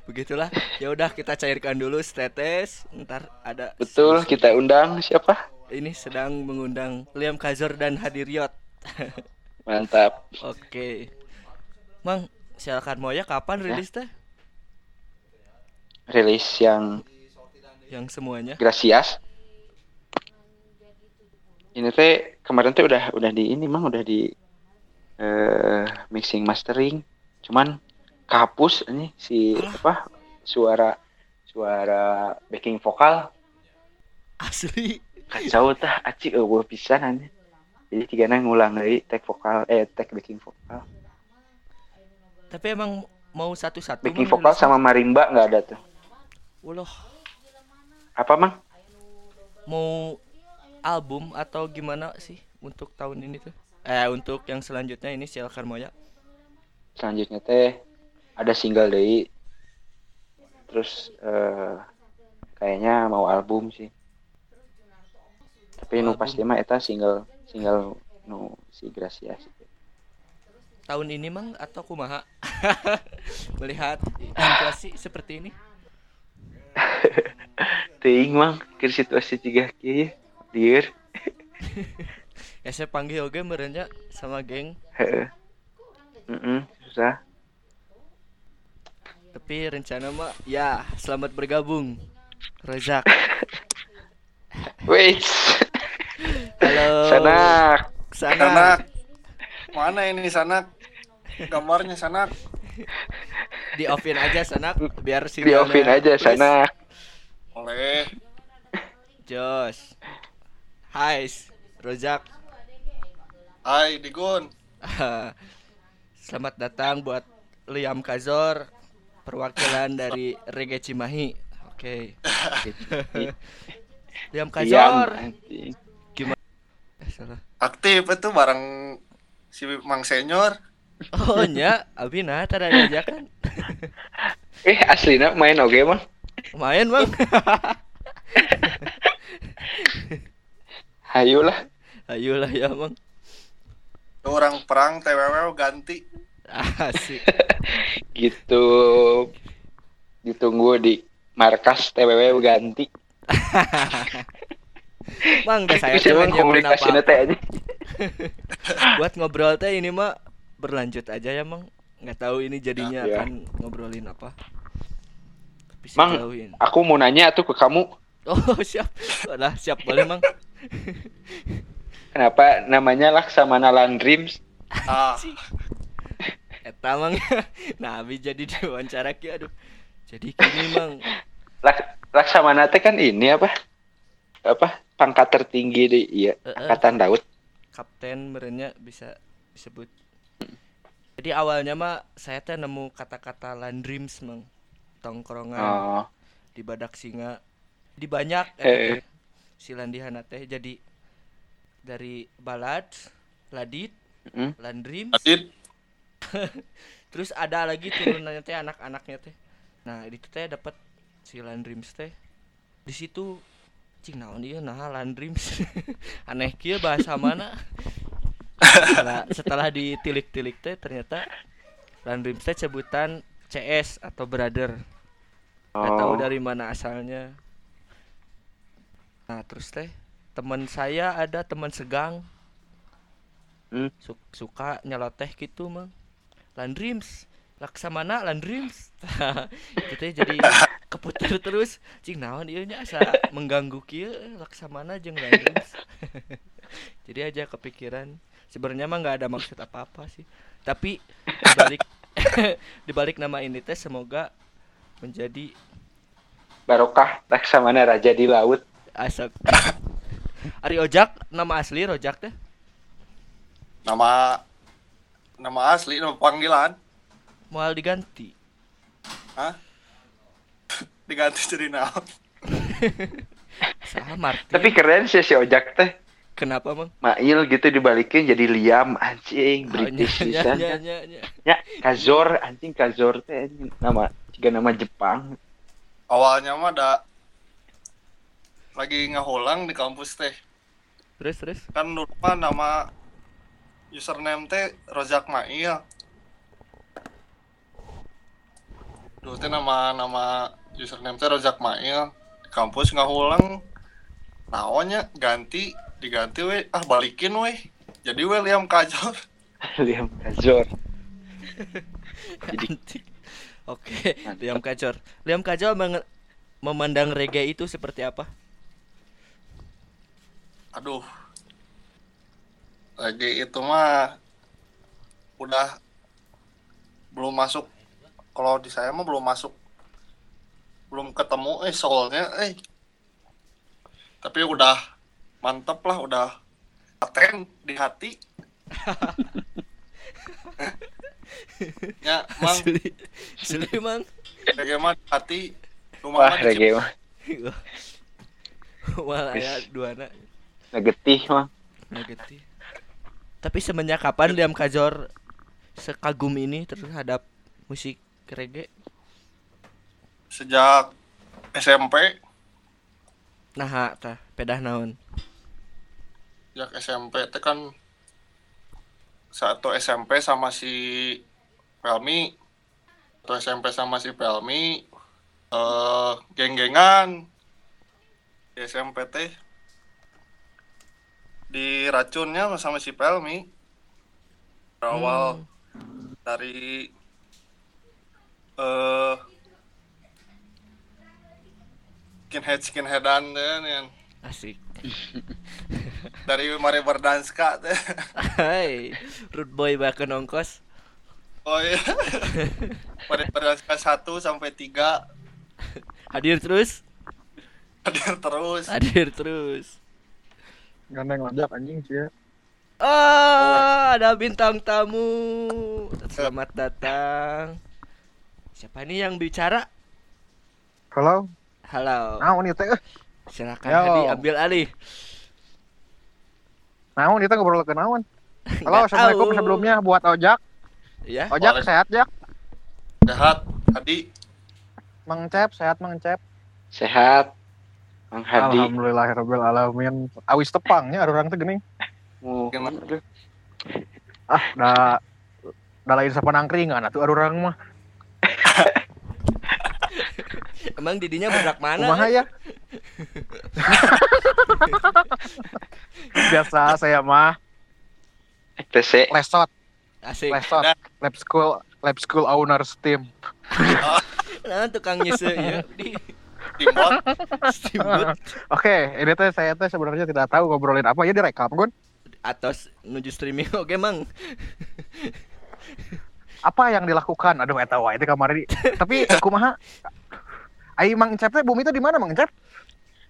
Speaker 1: Begitulah ya udah kita cairkan dulu tetes ntar ada
Speaker 2: Betul, kita undang siapa?
Speaker 1: ini sedang mengundang Liam Kazor dan Hadiriot
Speaker 2: Mantap.
Speaker 1: oke mang silakan Moya kapan rilis teh
Speaker 2: Rilis yang
Speaker 1: yang semuanya
Speaker 2: Gracias. Ini teh kemarin teh udah udah di ini mang udah di eh mixing mastering. Cuman kehapus ini si apa suara suara backing vokal
Speaker 1: asli
Speaker 2: kacau tah acik eueuh pisan anjing. Jadi tigana ngulang deui tag vokal eh tag backing vokal.
Speaker 1: tapi emang mau satu-satu
Speaker 2: Backing vokal sama marimba nggak ada tuh.
Speaker 1: Uloh,
Speaker 2: Apa mang?
Speaker 1: mau album atau gimana sih untuk tahun ini tuh eh untuk yang selanjutnya ini silakan Moya
Speaker 2: Selanjutnya teh ada single deui. Terus eh kayaknya mau album sih. Tapi nu pasti mah eta single single nu si Gracias.
Speaker 1: tahun ini mang atau kumaha melihat inflasi seperti ini
Speaker 2: Teuing mang keur situasi tiga kieu dieur.
Speaker 1: ya saya panggil oke merenya sama geng.
Speaker 2: Heeh, susah.
Speaker 1: Tapi rencana mah ya selamat bergabung Rozak
Speaker 2: Wait.
Speaker 1: halo
Speaker 2: Sanak.
Speaker 1: sana
Speaker 3: Sanak. Mana ini sanak? Gambarnya sanak.
Speaker 1: di offin aja sana biar
Speaker 2: Di offin aja sanak.
Speaker 3: Oleh.
Speaker 1: Jos Hai Rozak
Speaker 3: Hai Digun.
Speaker 1: Selamat datang buat Liam Kazor perwakilan dari Reggae Cimahi. Oke. Liam
Speaker 2: Diam,
Speaker 1: Kazor.
Speaker 2: anjing.
Speaker 1: Eh, salah.
Speaker 3: Aktif itu bareng si Mang Senior.
Speaker 1: Oh nya, abi nah tadi ada ajakan.
Speaker 2: Eh aslina main oge mah.
Speaker 1: Lumayan bang.
Speaker 2: Hayu lah.
Speaker 1: Ayolah ya bang.
Speaker 3: Orang perang TWW ganti.
Speaker 1: Asik.
Speaker 2: Gitu. Ditunggu di markas TWW ganti.
Speaker 1: Bang, udah saya
Speaker 2: Bisa komunikasinya
Speaker 1: apa-apa.
Speaker 2: teh aja.
Speaker 1: Buat ngobrol teh ini mah berlanjut aja ya bang. Nggak tahu ini jadinya
Speaker 2: Ya.
Speaker 1: akan ngobrolin apa. Tapi
Speaker 2: Mang, aku mau nanya tuh ke kamu.
Speaker 1: Oh siap. Udah siap boleh mang.
Speaker 2: Kenapa namanya Laksamana Land Dreams?
Speaker 3: Ah,
Speaker 1: Eta mang. Nah, abi jadi diwawancara ki aduh. Jadi gini mang.
Speaker 2: Lak Laksamana teh kan ini apa? Apa? Pangkat tertinggi di iya,
Speaker 1: Eh, eh.
Speaker 2: angkatan laut.
Speaker 1: Kapten merenya bisa disebut. Jadi awalnya mah saya teh nemu kata-kata land dreams mang. Tongkrongan
Speaker 2: Oh,
Speaker 1: di Badak Singa. Di banyak
Speaker 2: Eh.
Speaker 1: teh. si Landihana teh jadi dari balad, ladit,
Speaker 2: mm.
Speaker 1: land dreams. Terus ada lagi turunannya teh anak-anaknya teh. Nah, itu teh dapat si Land Dreams teh. Di situ cing naon ieu nah Land Dreams. Aneh kieu bahasa mana. setelah, setelah ditilik-tilik teh ternyata Land Dreams teh sebutan CS atau brother. Nggak tahu
Speaker 2: Oh,
Speaker 1: dari mana asalnya. Nah, terus teh teman saya ada teman segang.
Speaker 2: Hmm.
Speaker 1: Su- suka nyeloteh gitu, Mang. Landrims. Laksamana Landrims. Itu teh jadi keputar terus. Cing naon ieu nya asa mengganggu kieu Laksamana jeung Landrims. jadi aja kepikiran. Sebenarnya mah nggak ada maksud apa-apa sih. Tapi dibalik dibalik nama ini teh semoga menjadi
Speaker 2: Barokah Laksamana Raja di Laut.
Speaker 1: asap. Ari Ojak nama asli Rojak teh.
Speaker 3: Nama nama asli, nama panggilan.
Speaker 1: Moal diganti.
Speaker 3: Hah? Diganti jadi naon?
Speaker 1: Saha Martin.
Speaker 2: Tapi keren sih si Ojak teh.
Speaker 1: kenapa, Mang?
Speaker 2: Mail gitu dibalikin jadi Liam anjing
Speaker 1: Oh,
Speaker 2: British
Speaker 1: nya,
Speaker 2: pisan.
Speaker 1: nya, nya, nya.
Speaker 2: Ya, Kazor anjing Kazor teh anjing. nama juga nama Jepang.
Speaker 3: Awalnya mah ada lagi ngaholang di kampus teh.
Speaker 1: Terus terus.
Speaker 3: Kan mah nama username teh Rojak Mail. Dulu teh nama nama username teh Rojak Mail. Di kampus ngaholang naonnya ganti diganti we ah balikin we jadi we Liam Kajor
Speaker 2: Liam Kazor. Jadi-.
Speaker 1: Oke, Liam Kajor. Liam Kajor memandang reggae itu seperti apa?
Speaker 3: aduh lagi itu mah udah belum masuk. Kalau di saya mah belum masuk. Belum ketemu eh soalnya eh. Tapi udah mantep lah udah paten di hati. Ya mang.
Speaker 1: Asli. Asli, Mang.
Speaker 3: bagaimana hati.
Speaker 2: Wah,
Speaker 3: rumah mah
Speaker 2: reggae mah.
Speaker 1: Wah, aya duana.
Speaker 2: Ngegetih mah.
Speaker 1: negatif. Tapi semenjak kapan Liam Kajor sekagum ini terhadap musik reggae?
Speaker 3: sejak SMP
Speaker 1: Nah, tah, pedah naon?
Speaker 3: sejak SMP itu kan satu SMP sama si Pelmi satu SMP sama si Pelmi eh geng-gengan di SMP teh diracunnya sama si Pelmi berawal
Speaker 1: Hmm.
Speaker 3: dari eh skinhead skinheadan deh nih
Speaker 1: Asik.
Speaker 3: dari Mari Berdanska teh
Speaker 1: Hai, Rude Boy bahkan ongkos.
Speaker 3: Oh iya. Pada pada satu sampai tiga
Speaker 1: Hadir terus,
Speaker 3: hadir terus.
Speaker 1: hadir terus.
Speaker 4: Gandeng lajak anjing sih ya.
Speaker 1: Oh, ada bintang tamu. Selamat datang. Siapa nih yang bicara?
Speaker 4: Halo,
Speaker 1: Halo.
Speaker 4: naon ieu teh? eh?
Speaker 1: Silakan
Speaker 4: Yo.
Speaker 1: Hadi ambil alih.
Speaker 4: Naon ieu teh ngobrol ke naon? Halo,
Speaker 1: Nggak
Speaker 4: Assalamualaikum
Speaker 1: tahu.
Speaker 4: sebelumnya buat Ojak.
Speaker 1: Ya.
Speaker 4: Ojak
Speaker 3: Boleh.
Speaker 4: sehat, Jak?
Speaker 3: Sehat, Hadi.
Speaker 4: Mengcep, sehat Mengcep.
Speaker 2: Sehat. Mang Hadi.
Speaker 4: Alhamdulillahirabbil alamin. Awis tepangnya ada orang teh geuning.
Speaker 2: Oh.
Speaker 4: Ah, da da lain sapanangkringan atuh ada orang mah.
Speaker 1: Emang didinya berak mana?
Speaker 4: Kumaha ya? Biasa saya mah
Speaker 2: TC.
Speaker 4: lesot,
Speaker 1: Asik.
Speaker 4: lesot, lab school, lab school owners team.
Speaker 1: Nah, tukang nyese ya
Speaker 3: Timbot.
Speaker 1: steamboat
Speaker 4: Oke, ini teh saya teh sebenarnya tidak tahu ngobrolin apa ya direkam, Gun.
Speaker 1: atas menuju streaming oke mang
Speaker 4: Apa yang dilakukan? Aduh, eta wae kamari. Tapi kumaha? Ai Mang Encep teh bumi teh di mana Mang Encep?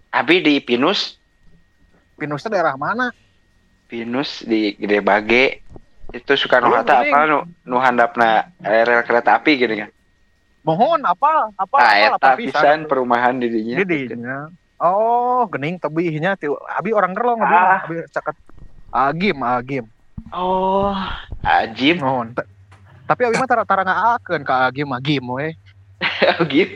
Speaker 2: Abi di Pinus.
Speaker 4: Pinus teh daerah mana?
Speaker 2: Pinus di Gede Bage. Itu Soekarno
Speaker 4: Oh,
Speaker 2: Hatta apa nu nu handapna rel kereta api gitu kan.
Speaker 4: Mohon apa? Apa?
Speaker 2: Nah,
Speaker 4: apa,
Speaker 2: eta pisan perumahan di dinya.
Speaker 4: Di dinya. Oh, gening tebihnya ti abi orang gerlong abi,
Speaker 2: Ah.
Speaker 4: abi caket agim agim.
Speaker 2: Oh, Ajim.
Speaker 4: Mohon. Tapi abi mah tara tara ngaakeun ka agim agim we.
Speaker 2: Ajim.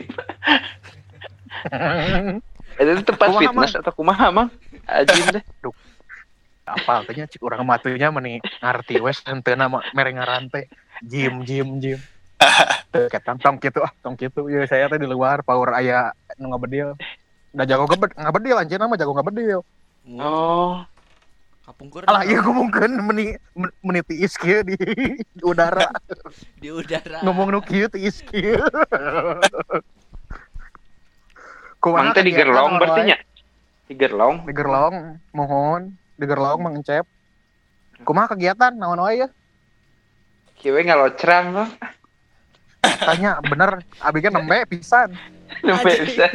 Speaker 2: Itu tempat
Speaker 4: Kumaha,
Speaker 2: fitness atau kumaha, Mang? Ajim deh.
Speaker 4: Apa tanya cik urang matunya meni ngarti wes henteuna mah mere ngaran teh. Jim jim jim. Teu ketang tong kitu ah, tong kitu. Ieu saya teh di luar power aya nu ngabedil. Udah jago ngebed ngabedil anjir nama jago ngabedil.
Speaker 2: Oh,
Speaker 1: Kapung kur
Speaker 4: Alah iya ngomongkeun meni men- meni tiis kieu di, udara.
Speaker 1: di udara.
Speaker 4: Ngomong nu kieu tiis kieu. Kumaha
Speaker 2: teh di gerlong berarti nya. Di gerlong.
Speaker 4: Di gerlong, mohon. Di gerlong Mang Encep. Kumaha kegiatan naon wae ya?
Speaker 2: Kieu ngalocrang mah.
Speaker 4: Tanya bener abi kan nembe pisan.
Speaker 2: Nembe
Speaker 1: Anjing.
Speaker 2: bisa.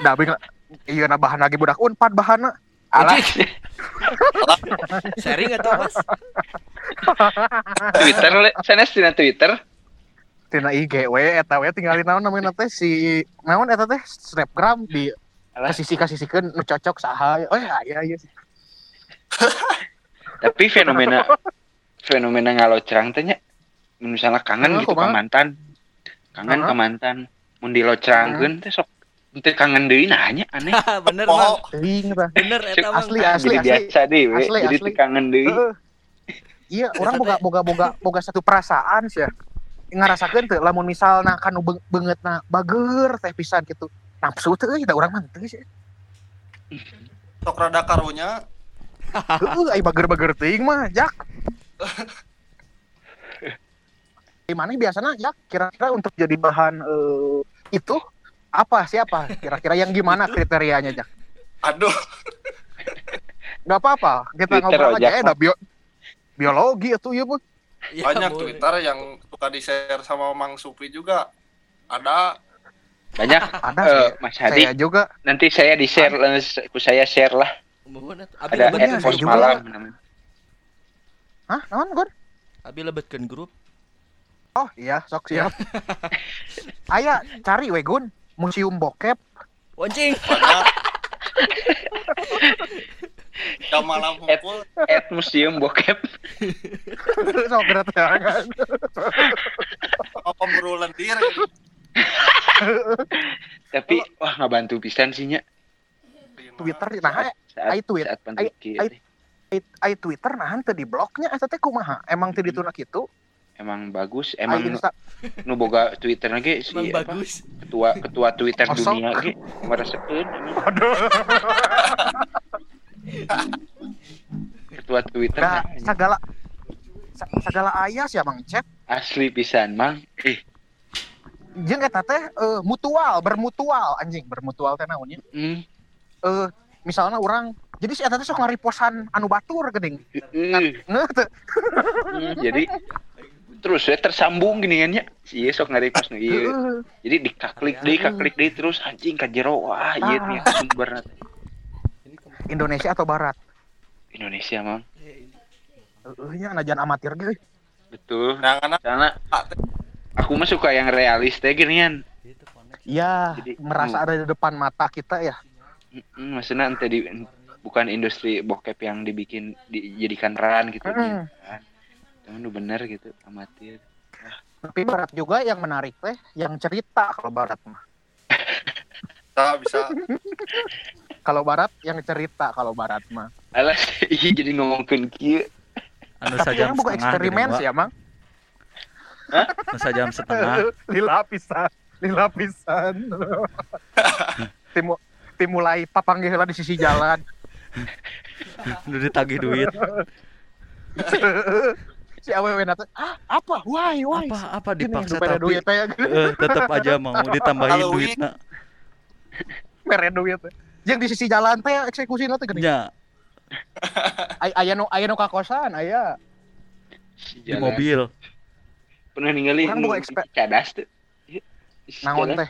Speaker 4: Da abi nga- iya na bahan lagi budak Unpad bahanna.
Speaker 2: Alah,
Speaker 1: Sharing atau Mas?
Speaker 2: Twitter le, sanes tina Twitter.
Speaker 4: Tina IG we eta we tinggalin naon namanya teh si naon eta teh snapgram di kasisi kasisikeun nu cocok saha. Oh ya iya iya.
Speaker 2: Tapi fenomena fenomena ngalocrang teh nya misalnya kangen
Speaker 4: Nah,
Speaker 2: gitu ka
Speaker 4: kumaha?
Speaker 2: mantan. Kangen ka mantan. Mun dilocrangkeun teh sok teu kangen deui nanya aneh.
Speaker 1: bener
Speaker 3: Oh.
Speaker 1: Bener eta.
Speaker 4: Asli asli
Speaker 2: Jadi
Speaker 4: asli.
Speaker 2: biasa deh, we.
Speaker 4: Asli,
Speaker 2: jadi
Speaker 4: asli.
Speaker 2: teu kangen deui.
Speaker 4: Iya, orang boga boga boga boga satu perasaan sih ya. Ngarasakeun teu lamun misalna kanu beung- beungeutna bager teh pisan gitu. Nafsu teu euy da urang mah teu sih.
Speaker 3: sok rada karunya
Speaker 4: Heeh, ai bager-bager teuing mah, Jak. Gimana biasanya Jak kira-kira untuk jadi bahan eh, itu apa siapa kira-kira yang gimana kriterianya Jak?
Speaker 3: aduh
Speaker 4: Gak apa-apa, kita
Speaker 2: Twitter,
Speaker 4: ngobrol aja ya, ada bio biologi itu ya bu.
Speaker 1: Ya,
Speaker 3: banyak
Speaker 1: boleh.
Speaker 3: Twitter yang suka di share sama Mang Supri juga ada
Speaker 2: Banyak
Speaker 4: Ada
Speaker 2: eh,
Speaker 4: sih.
Speaker 2: Mas Hadi.
Speaker 4: Saya juga.
Speaker 2: Nanti saya di share, ku saya share lah. Ada
Speaker 1: lebet
Speaker 4: Iya,
Speaker 2: malam namanya.
Speaker 4: Hah, naon Gon?
Speaker 1: Abi lebetkeun grup.
Speaker 4: Oh iya, sok siap. Aya cari we Gun, museum bokep.
Speaker 1: Wancing.
Speaker 3: banyak jam malam kumpul
Speaker 2: At museum bokep.
Speaker 4: sok gerak tangan.
Speaker 3: sama pemburu lendir
Speaker 2: Tapi wah nggak bantu pisan sih nya.
Speaker 4: Twitter nah ai tweet,
Speaker 2: saat
Speaker 4: ai- Twitter nahan teu di bloknya eta teh kumaha? Emang teu dituna kitu?
Speaker 2: Emang bagus. Emang nu, boga Twitter lagi si
Speaker 1: Emang
Speaker 2: apa,
Speaker 1: bagus.
Speaker 2: ketua ketua Twitter
Speaker 4: Kosong.
Speaker 2: dunia lagi merasakeun emang
Speaker 4: Aduh.
Speaker 2: ketua Twitter
Speaker 4: Nah,
Speaker 2: nah,
Speaker 4: segala segala aya sih Mang Cep.
Speaker 2: asli pisan mang. Eh,
Speaker 4: Jeung eta teh eh, mutual, bermutual anjing, bermutual teh naonnya?
Speaker 2: hmm,
Speaker 4: Eh misalnya orang jadi si eta teh sok ngariposan anu batur geuning. teu.
Speaker 2: hmm, jadi terus ya tersambung gini kan ya si ieu sok ngaripos nu ieu
Speaker 4: Heeh.
Speaker 2: jadi dikaklik deui kaklik deui terus anjing ka jero wah ieu
Speaker 4: Ah.
Speaker 2: nih sumberna teh.
Speaker 4: Indonesia atau barat?
Speaker 2: Indonesia mang
Speaker 4: Heeh nya najan amatir ge.
Speaker 2: betul
Speaker 3: nah karena
Speaker 2: karena aku mah suka yang realis teh ginian
Speaker 4: Iya,
Speaker 2: Jadi,
Speaker 4: merasa ada di depan mata kita ya.
Speaker 2: Mm, maksudnya ente di bukan industri bokep yang dibikin dijadikan ran gitu
Speaker 4: Mm.
Speaker 2: kan. Cuman lu bener gitu amatir.
Speaker 4: Tapi barat juga yang menarik teh, yang cerita kalau barat mah.
Speaker 3: bisa bisa
Speaker 4: Kalau barat yang cerita kalau barat mah.
Speaker 2: Alas iya jadi ngomongin kieu.
Speaker 5: anu
Speaker 4: orang bukan eksperimen
Speaker 5: gini,
Speaker 4: sih emang.
Speaker 5: Anu sajam setengah
Speaker 4: Lila pisan, lila pisan. Timu timulai papanggih heula di sisi jalan.
Speaker 5: udah ditagih duit
Speaker 4: si awewe nata, ah apa? Why? Why?
Speaker 5: apa apa
Speaker 4: Gini,
Speaker 5: dipaksa
Speaker 4: dupere
Speaker 5: tapi
Speaker 4: duit teh
Speaker 5: eh, tetap aja mau ditambahin
Speaker 3: Halloween.
Speaker 5: duitnya
Speaker 4: mere duit. Yang di sisi jalan teh eksekusi teh gini.
Speaker 5: nya
Speaker 4: Ay- Aya nu aya nu ka kosan, aya.
Speaker 2: Si
Speaker 5: di
Speaker 2: jalan.
Speaker 5: mobil
Speaker 2: Pernah ninggalin
Speaker 4: Orang boga ekspe-
Speaker 2: cadas tuh.
Speaker 4: Naon
Speaker 2: jalan,
Speaker 4: teh?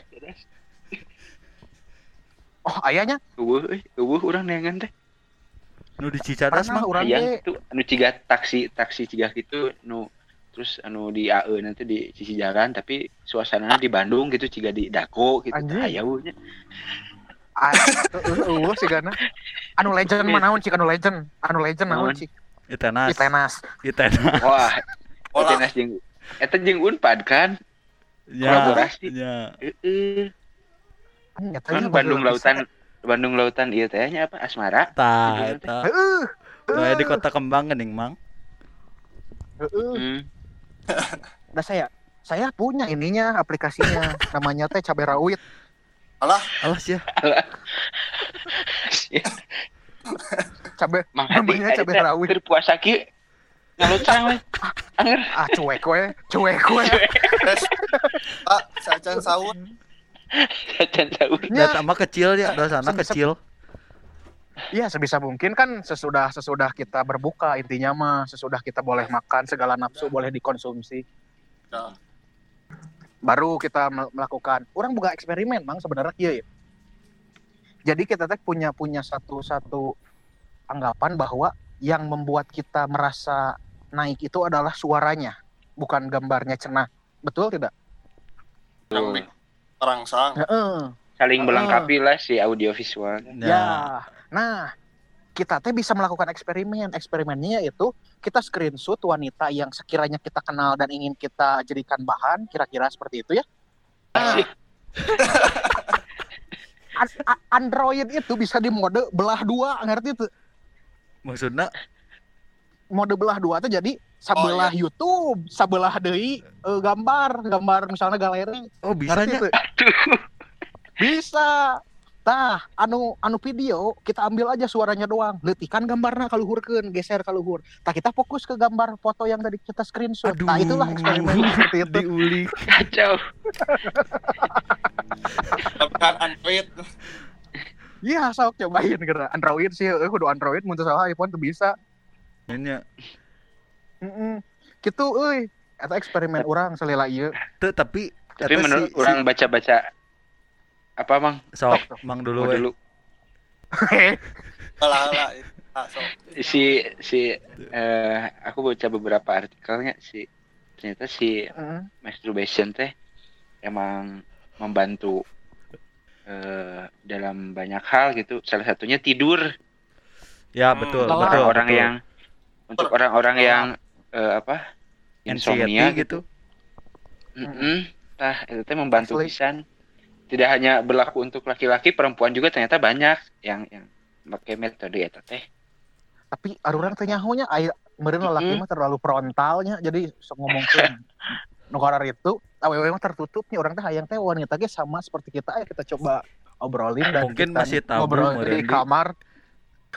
Speaker 4: Oh, ayahnya
Speaker 2: Eueuh euy, eueuh urang neangan teh.
Speaker 5: Nu di Cicadas mah
Speaker 4: urang
Speaker 2: Hayang
Speaker 4: ge
Speaker 2: itu anu ciga taksi taksi ciga gitu nu terus anu di AE nanti di sisi jalan tapi suasananya di Bandung gitu ciga di Dako gitu
Speaker 4: Anjing.
Speaker 2: hayaunya
Speaker 4: Ah, eueuh sih gana. Anu legend mah naon cik anu legend? Anu legend naon cik?
Speaker 5: Itenas
Speaker 4: Itenas.
Speaker 5: Itenas
Speaker 2: wah
Speaker 3: Olah.
Speaker 2: Etenas jeung eta jeung Unpad kan
Speaker 5: ya
Speaker 2: Kolaborasi.
Speaker 5: ya
Speaker 2: heeh
Speaker 4: Eta
Speaker 2: kan Bandung. Lautan Bandung Lautan ieu teh nya apa Asmara
Speaker 5: tah eta
Speaker 4: Heeh.
Speaker 5: Nah, di kota kembang geuning mang
Speaker 4: Heeh.
Speaker 2: hmm.
Speaker 4: Dah saya saya punya ininya aplikasinya namanya teh cabai rawit.
Speaker 5: alas ya
Speaker 4: cabe
Speaker 2: Mang Hadi,
Speaker 4: namanya
Speaker 2: teh
Speaker 4: rawit
Speaker 2: keur puasa ki ngalucang we. Anger.
Speaker 4: ah cuek we cuek we
Speaker 3: Pak, sajan sahur.
Speaker 2: Jajan sahur.
Speaker 4: Ya.
Speaker 5: Data mah kecil ya, dosana kecil.
Speaker 4: Iya sebisa mungkin kan sesudah sesudah kita berbuka intinya mah sesudah kita boleh makan segala nafsu boleh dikonsumsi baru kita mel- melakukan orang buka eksperimen mang sebenarnya iya ya. jadi kita teh punya punya satu satu anggapan bahwa yang membuat kita merasa naik itu adalah suaranya bukan gambarnya cenah betul tidak
Speaker 3: bikin terangsang.
Speaker 4: Heeh.
Speaker 2: Saling
Speaker 4: Ah.
Speaker 2: melengkapi lah si audiovisual.
Speaker 4: Ya. Nah, kita teh bisa melakukan eksperimen. Eksperimennya yaitu kita screenshot wanita yang sekiranya kita kenal dan ingin kita jadikan bahan, kira-kira seperti itu ya. Nah, Android itu bisa di mode belah dua, ngerti itu?
Speaker 5: Maksudnya
Speaker 4: Mode belah dua itu jadi sebelah YouTube, sebelah deui eh, gambar, gambar misalnya galeri.
Speaker 5: oh bisa
Speaker 4: Ngerti
Speaker 5: nya.
Speaker 4: itu? Bisa. Nah, anu anu video kita ambil aja suaranya doang. Letikan gambarnya kaluhurkeun, geser kaluhur. Nah, kita fokus ke gambar foto yang tadi kita screenshot. Nah,
Speaker 5: Aduh.
Speaker 4: itulah eksperimen seperti itu.
Speaker 5: Diulik.
Speaker 2: Kacau.
Speaker 3: Tapi kan Android.
Speaker 4: Iya, sok cobain kira. Android sih, eh kudu Android mun teu salah iPhone tuh bisa.
Speaker 5: Nya.
Speaker 4: Heeh. Gitu euy. Eta eksperimen orang selila ieu.
Speaker 5: Tuh tapi
Speaker 2: Tapi menurut
Speaker 5: si-
Speaker 2: orang baca-baca apa mang
Speaker 5: si, sok mang dulu we.
Speaker 2: dulu
Speaker 3: Alah alah. Ah, so.
Speaker 2: si si eh aku baca beberapa artikelnya si ternyata si
Speaker 4: Heeh.
Speaker 2: masturbation teh emang membantu eh dalam banyak hal gitu salah satunya tidur
Speaker 5: Ya
Speaker 3: Hmm.
Speaker 5: betul,
Speaker 4: Lelah.
Speaker 5: betul.
Speaker 2: orang-orang
Speaker 5: betul.
Speaker 2: yang untuk orang-orang yang eh, apa insomnia gitu
Speaker 5: gitu.
Speaker 2: Nah, itu teh membantu
Speaker 4: Asli.
Speaker 2: pisan. Tidak hanya berlaku untuk laki-laki, perempuan juga ternyata banyak yang yang pakai metode eta teh.
Speaker 4: Tapi arurang teh nyahonya aya meureun lalaki
Speaker 2: Mm-mm.
Speaker 4: mah terlalu frontalnya jadi sok ngomongkeun negara itu awewe mah tertutupnya orang teh hayang teh wanita ge sama seperti kita ayo kita coba obrolin dan
Speaker 5: Mungkin
Speaker 4: kita
Speaker 5: masih tabu,
Speaker 4: ngobrol Di. kamar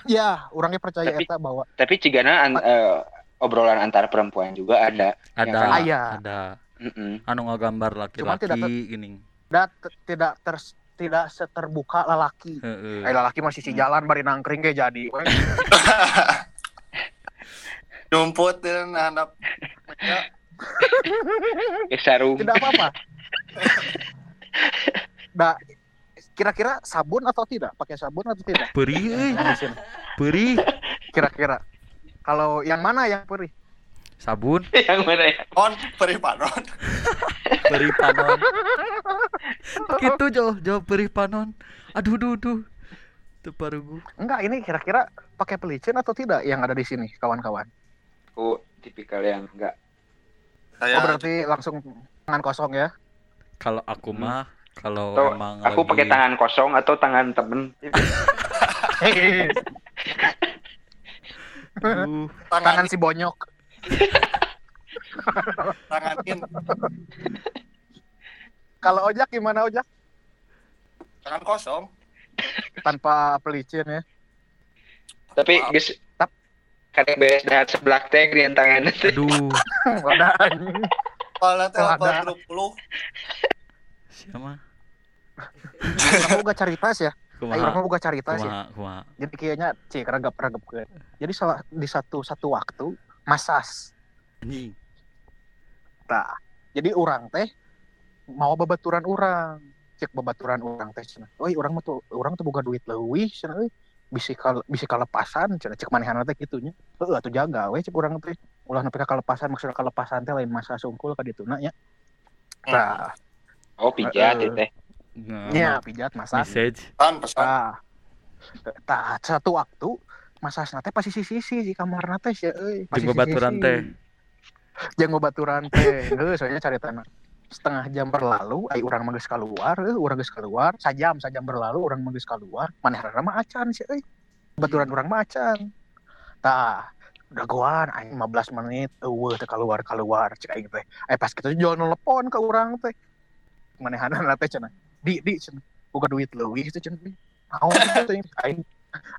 Speaker 4: ya orangnya percaya
Speaker 2: Tapi-
Speaker 4: eta bahwa
Speaker 2: Tapi cigana an- eh, obrolan antar perempuan juga ada.
Speaker 5: Ada,
Speaker 2: kan?
Speaker 4: Aya.
Speaker 5: ada.
Speaker 2: Mm-mm.
Speaker 5: Anu ngagambar
Speaker 4: Cuman tidak
Speaker 5: laki-laki gini.
Speaker 4: da- t- tidak ter tidak seterbuka lelaki
Speaker 5: Heeh.
Speaker 4: eh lelaki masih si jalan bari nangkring ge jadi
Speaker 3: dan handap. Ya,
Speaker 2: Eh, sarung.
Speaker 4: tidak apa-apa da kira-kira sabun atau tidak pakai sabun atau tidak
Speaker 5: Perih
Speaker 4: sini.
Speaker 5: perih.
Speaker 4: kira-kira kalau yang mana yang perih
Speaker 5: Sabun,
Speaker 2: yang mana ya?
Speaker 3: on perih panon.
Speaker 5: perih panon. gitu jo, jo perih panon. Aduh, duh, duh. Tuh parugu.
Speaker 4: Enggak, ini kira-kira pakai pelicin atau tidak yang ada di sini, kawan-kawan?
Speaker 2: Aku tipikal yang enggak.
Speaker 3: Saya
Speaker 4: Oh, berarti langsung tangan kosong ya?
Speaker 5: Kalau aku
Speaker 2: Hmm.
Speaker 5: mah kalau
Speaker 2: Atau
Speaker 5: emang
Speaker 2: aku
Speaker 5: lagi-
Speaker 2: pakai tangan kosong atau tangan temen.
Speaker 5: Aduh,
Speaker 3: tangan
Speaker 4: tangan si bonyok.
Speaker 3: tanganin
Speaker 4: Kalau ojak gimana ojak?
Speaker 3: tangan kosong.
Speaker 4: Tanpa pelicin ya?
Speaker 2: Tapi
Speaker 3: Maaf.
Speaker 2: guys, kadang beres dengan sebelah teh di tangan
Speaker 5: aduh.
Speaker 4: Wadah.
Speaker 3: Kalau teh
Speaker 4: Oh,
Speaker 3: apa
Speaker 4: Kamu buka caritas ya? Ayo,
Speaker 5: Kumaha?
Speaker 4: kamu buka caritas ya?
Speaker 5: Kumaha?
Speaker 4: Jadi kayaknya cik ragap ragap ke. Jadi salah di satu satu waktu masas.
Speaker 5: Anjing.
Speaker 4: Nah, jadi orang teh mau babaturan orang cek babaturan orang teh cenah. Oi, orang mah tuh orang tuh boga duit leuwih cenah euy. Bisi kal bisi kalepasan cenah cek manehana teh kitunya. Heuh atuh jaga we cek urang teh. Ulah nepi ka kalepasan maksudna kalepasan teh lain masa sungkul ka dituna nya. Nah,
Speaker 2: Oh, pijat itu teh.
Speaker 5: Nah,
Speaker 4: nya pijat masas.
Speaker 5: message.
Speaker 3: pesan pesan.
Speaker 4: Nah, tah satu waktu masas teh pasti sisi-sisi di kamar sia euy.
Speaker 5: Jeung babaturan teh.
Speaker 4: Jeung babaturan teh. Heuh soalnya cari tanah setengah jam berlalu ai urang mah geus keluar eh urang geus keluar sajam sajam berlalu urang mah geus keluar manehna mah acan sih euy baturan urang mah acan tah udah goan aing 15 menit eueuh teh keluar keluar cek aing teh ai pas kitu jual telepon ke urang teh manehna teh cenah di di boga duit leuwih itu cenah naon itu teh aing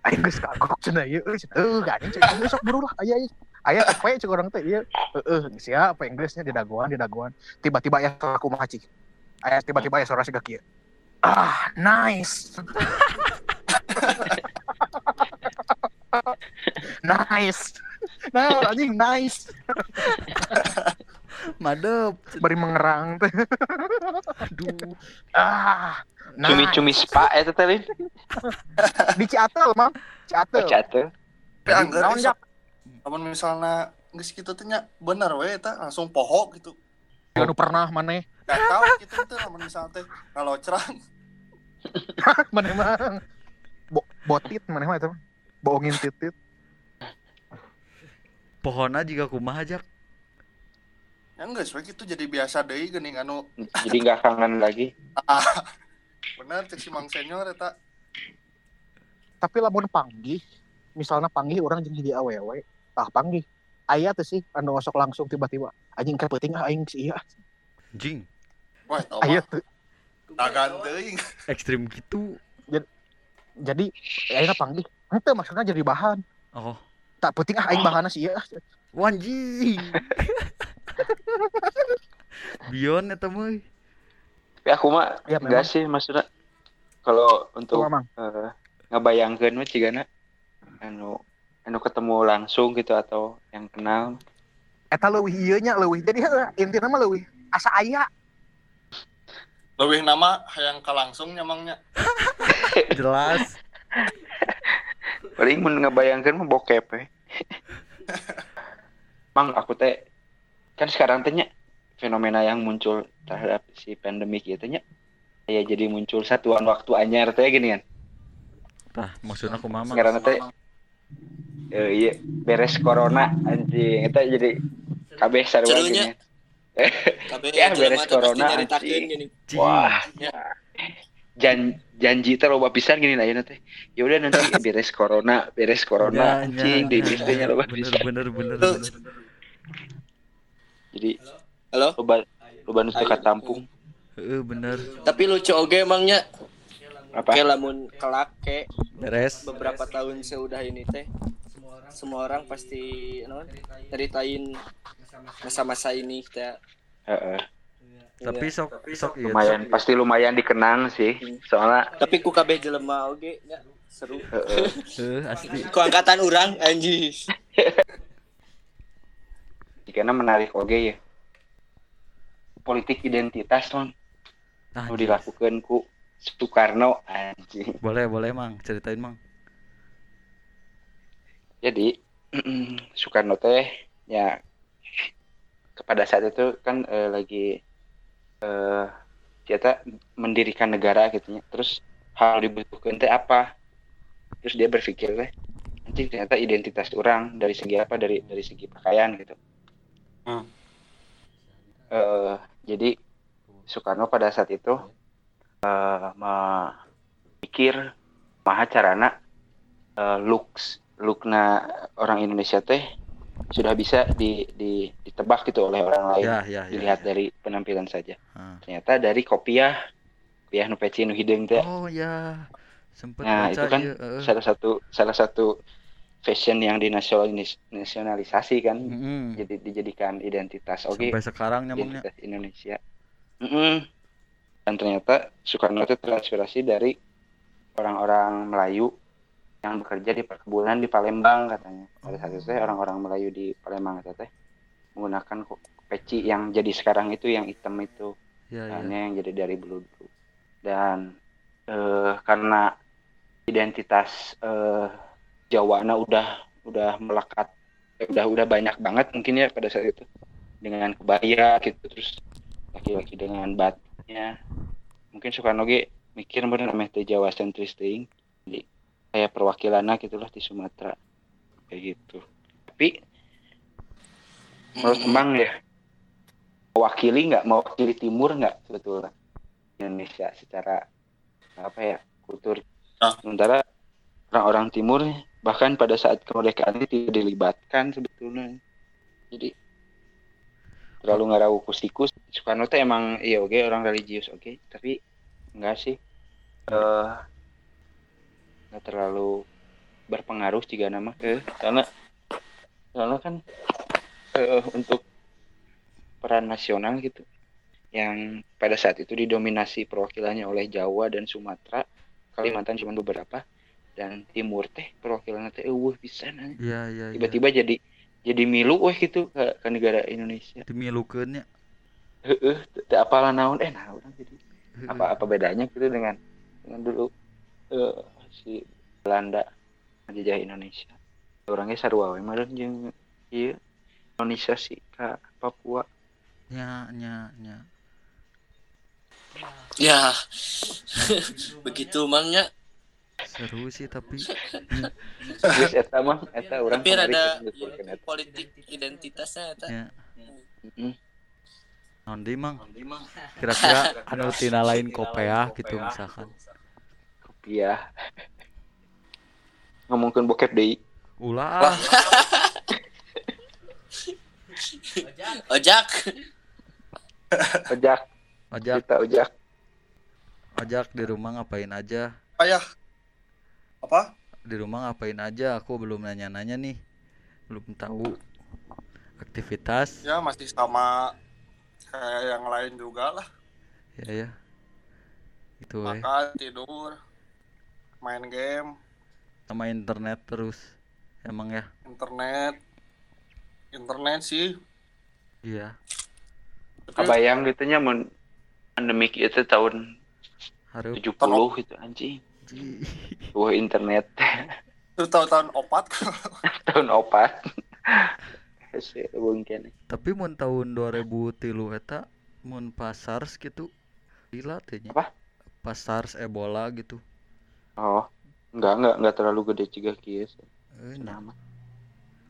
Speaker 4: aing geus kagok cenah ieu euy cenah eueuh anjing cek geus sok buru lah aya aya aya capek cek urang teh ieu heeh sia apa Inggrisnya di daguan di daguan. Tiba-tiba ya aku mah cik. Aya tiba-tiba ya suara siga kieu ah nice. Nice. Nah anjing nice
Speaker 5: Madep.
Speaker 4: bari mengerang teh
Speaker 5: Aduh.
Speaker 4: ah nice.
Speaker 2: Cumi-cumi spa eta teh Lin.
Speaker 4: di Ciatel mang Ciatel
Speaker 2: Cate.
Speaker 3: Tapi anggar
Speaker 4: naon jak
Speaker 3: misalnya geus kitu teh nya bener we eta langsung poho gitu.
Speaker 4: anu pernah maneh
Speaker 3: Gak tahu gitu teh namun misalnya teh kalau cerang
Speaker 4: maneh mah Bo botit maneh mah eta mah. bohongin titit
Speaker 5: Pohona juga kumaha jak.
Speaker 3: Ya geus we gitu jadi biasa deui geuning anu
Speaker 2: Jadi nggak kangen lagi.
Speaker 3: ah, bener cek si Mang Senior eta
Speaker 4: tapi lamun panggih misalnya panggih orang jeung hiji awewe tah panggih aya tuh sih anu osok langsung tiba-tiba anjing ka penting ah aing sih iya
Speaker 5: Jing.
Speaker 3: wah tau
Speaker 4: aya
Speaker 3: mah
Speaker 4: tuh
Speaker 3: tagan teuing
Speaker 5: Ekstrim gitu.
Speaker 4: jadi akhirnya panggih itu maksudnya jadi bahan
Speaker 5: Oh.
Speaker 4: tak penting ah aing bahanna sih iya
Speaker 5: Wanjing. Bion eta mah.
Speaker 2: Tapi aku mah
Speaker 4: ya
Speaker 2: enggak sih maksudnya kalau untuk
Speaker 4: memang
Speaker 2: eh, ngebayangkeun mah cigana anu anu ketemu langsung gitu atau yang kenal.
Speaker 4: Eta leuwih ieu nya leuwih. Jadi heuh, intina mah leuwih. Asa aya.
Speaker 3: Lebih nama hayang ka langsung nyamangnya
Speaker 5: Jelas.
Speaker 2: paling mun ngebayangkeun mah bokep we. Mang aku teh kan sekarang teh nya fenomena yang muncul terhadap si pandemik itu nya ya jadi muncul satuan waktu anyar teh gini kan
Speaker 5: Tah, maksudnya kumaha mah?
Speaker 2: sekarang teh eh, iya beres corona anjing itu jadi kabeh sarua
Speaker 6: Cerunya.
Speaker 2: gini
Speaker 6: Kabeh
Speaker 2: Ya, beres corona, anjing. wah
Speaker 6: Ya.
Speaker 2: jan janji teh loba pisan gini lah ya teh ya udah nanti beres corona beres corona
Speaker 5: Ya,
Speaker 2: anjing
Speaker 5: ya,
Speaker 2: di
Speaker 5: ya,
Speaker 2: listrenya loba
Speaker 5: Bener
Speaker 2: pisan
Speaker 5: bener bener bener.
Speaker 2: Jadi
Speaker 6: Halo?
Speaker 2: loba nu teu katampung
Speaker 5: Heeh, bener.
Speaker 6: Tapi lucu oge emangnya
Speaker 2: apa
Speaker 6: kayak lamun kelak ke
Speaker 5: Beres.
Speaker 6: beberapa tahun seudah ini teh semua orang pasti non ceritain masa-masa ini teh
Speaker 2: Heeh.
Speaker 5: Tapi sok sok iya.
Speaker 2: lumayan
Speaker 5: sok-
Speaker 2: pasti lumayan dikenang sih soalnya
Speaker 6: tapi ku kabeh jelema oge nya seru
Speaker 2: heeh.
Speaker 5: Heeh, asli.
Speaker 6: ku angkatan urang anjis
Speaker 2: karena menarik oke ya. Politik identitas non
Speaker 5: Nah,
Speaker 2: dilakukan ku Soekarno anjing.
Speaker 5: Boleh boleh mang. Ceritain mang.
Speaker 2: jadi Soekarno teh ya pada saat itu kan eh, lagi eh kita mendirikan negara gitu ya terus hal dibutuhkan teh apa? Terus dia berpikir teh anjing ternyata identitas orang dari segi apa? Dari dari segi pakaian gitu
Speaker 3: Hmm.
Speaker 2: Eh, jadi Soekarno pada saat itu eh memikir maha carana eh, looks lookna orang Indonesia teh sudah bisa di, di, ditebak gitu oleh orang lain
Speaker 5: Ya ya ya.
Speaker 2: dilihat dari penampilan saja
Speaker 5: Ah.
Speaker 2: ternyata dari kopiah kopiah nu peci nu hideung teh
Speaker 5: Oh ya. Sempet
Speaker 2: Nah,
Speaker 5: baca
Speaker 2: itu kan
Speaker 5: iya, heeh.
Speaker 2: salah satu salah satu fashion yang dinasionalisasi kan
Speaker 5: Mm-mm.
Speaker 2: jadi dijadikan identitas oke
Speaker 5: Sampai sekarang nyamangnya.
Speaker 2: identitas Indonesia Mm-mm. dan ternyata Soekarno itu terinspirasi dari orang-orang Melayu yang bekerja di perkebunan di Palembang katanya pada saat itu teh orang-orang Melayu di Palembang itu teh menggunakan peci yang jadi sekarang itu yang hitam itu
Speaker 5: Ya ya.
Speaker 2: hanya yang jadi dari bulu dulu dan eh, karena identitas eh, Jawana udah udah melekat udah udah banyak banget mungkin ya pada saat itu. Dengan kebaya gitu terus laki-laki dengan batnya. Mungkin Soekarno ge mikir bener teh Jawa sentris teuing jadi kayak perwakilannya gitulah di Sumatera. Kayak gitu. Tapi menurut Emang ya mewakili nggak? Mewakili timur nggak sebetulnya? Indonesia secara apa ya kultur.
Speaker 3: Ah.
Speaker 2: sementara orang-orang timur bahkan pada saat kemerdekaan tidak dilibatkan sebetulnya. Jadi terlalu ngarau kusikus. Soekarno teh emang iya oke orang religius oke. Tapi enggak sih. Eh nggak terlalu berpengaruh jika nama. Eh, karena karena kan eh, untuk peran nasional gitu yang pada saat itu didominasi perwakilannya oleh Jawa dan Sumatera Kalimantan cuma beberapa dan Timur teh perwakilannya teh eueuh pisan anjing.
Speaker 5: Iya iya. iya.
Speaker 2: tiba-tiba jadi jadi milu weh gitu ke, ke negara Indonesia
Speaker 5: dimilukeun nya.
Speaker 2: heeh teu apalah naon eh nah orang jadi apa apa bedanya gitu dengan dengan dulu eh, si Belanda menjajah Indonesia orangnya sarua we meureun jeung ieu Indonesia sih ka Papua
Speaker 5: Nya nya nya.
Speaker 6: Ya. Begitu mangnya.
Speaker 5: Seru sih tapi
Speaker 2: Terus eta mah eta urang
Speaker 6: rada
Speaker 2: keur nyebutkeun eta.
Speaker 6: politik identitasnya eta.
Speaker 5: ya
Speaker 2: Heeh.
Speaker 5: non deui mang. Kira-kira anu tina lain kopeah gitu misalkan.
Speaker 2: Rupiah. Ngomongkeun bokep deui.
Speaker 5: Ulah.
Speaker 6: Ojak.
Speaker 2: Ojak,
Speaker 5: Ojak
Speaker 2: kita ojak.
Speaker 5: ojak di rumah ngapain aja?
Speaker 3: Ayah. Apa?
Speaker 5: Di rumah ngapain aja? Aku belum nanya-nanya nih. Belum tahu aktivitas.
Speaker 3: Ya masih sama kayak yang lain juga lah.
Speaker 5: Ya ya. Itu eh
Speaker 3: Makan, tidur, main game,
Speaker 5: sama internet terus. Emang ya?
Speaker 3: internet. Internet sih.
Speaker 5: Iya.
Speaker 3: Tapi
Speaker 2: Kabayang gitu nya mun pandemik itu tahun
Speaker 5: Harus
Speaker 2: 70 gitu anjing. Wah internet
Speaker 3: itu tahun-tahun opat
Speaker 2: tahun opat. Hese bungkene.
Speaker 5: Tapi mun tahun 2003 eta mun pas SARS gitu gila teh nya.
Speaker 2: Apa?
Speaker 5: Pas SARS Ebola gitu.
Speaker 2: Oh, enggak enggak enggak terlalu gede juga kieu.
Speaker 5: Eh.
Speaker 2: Nama.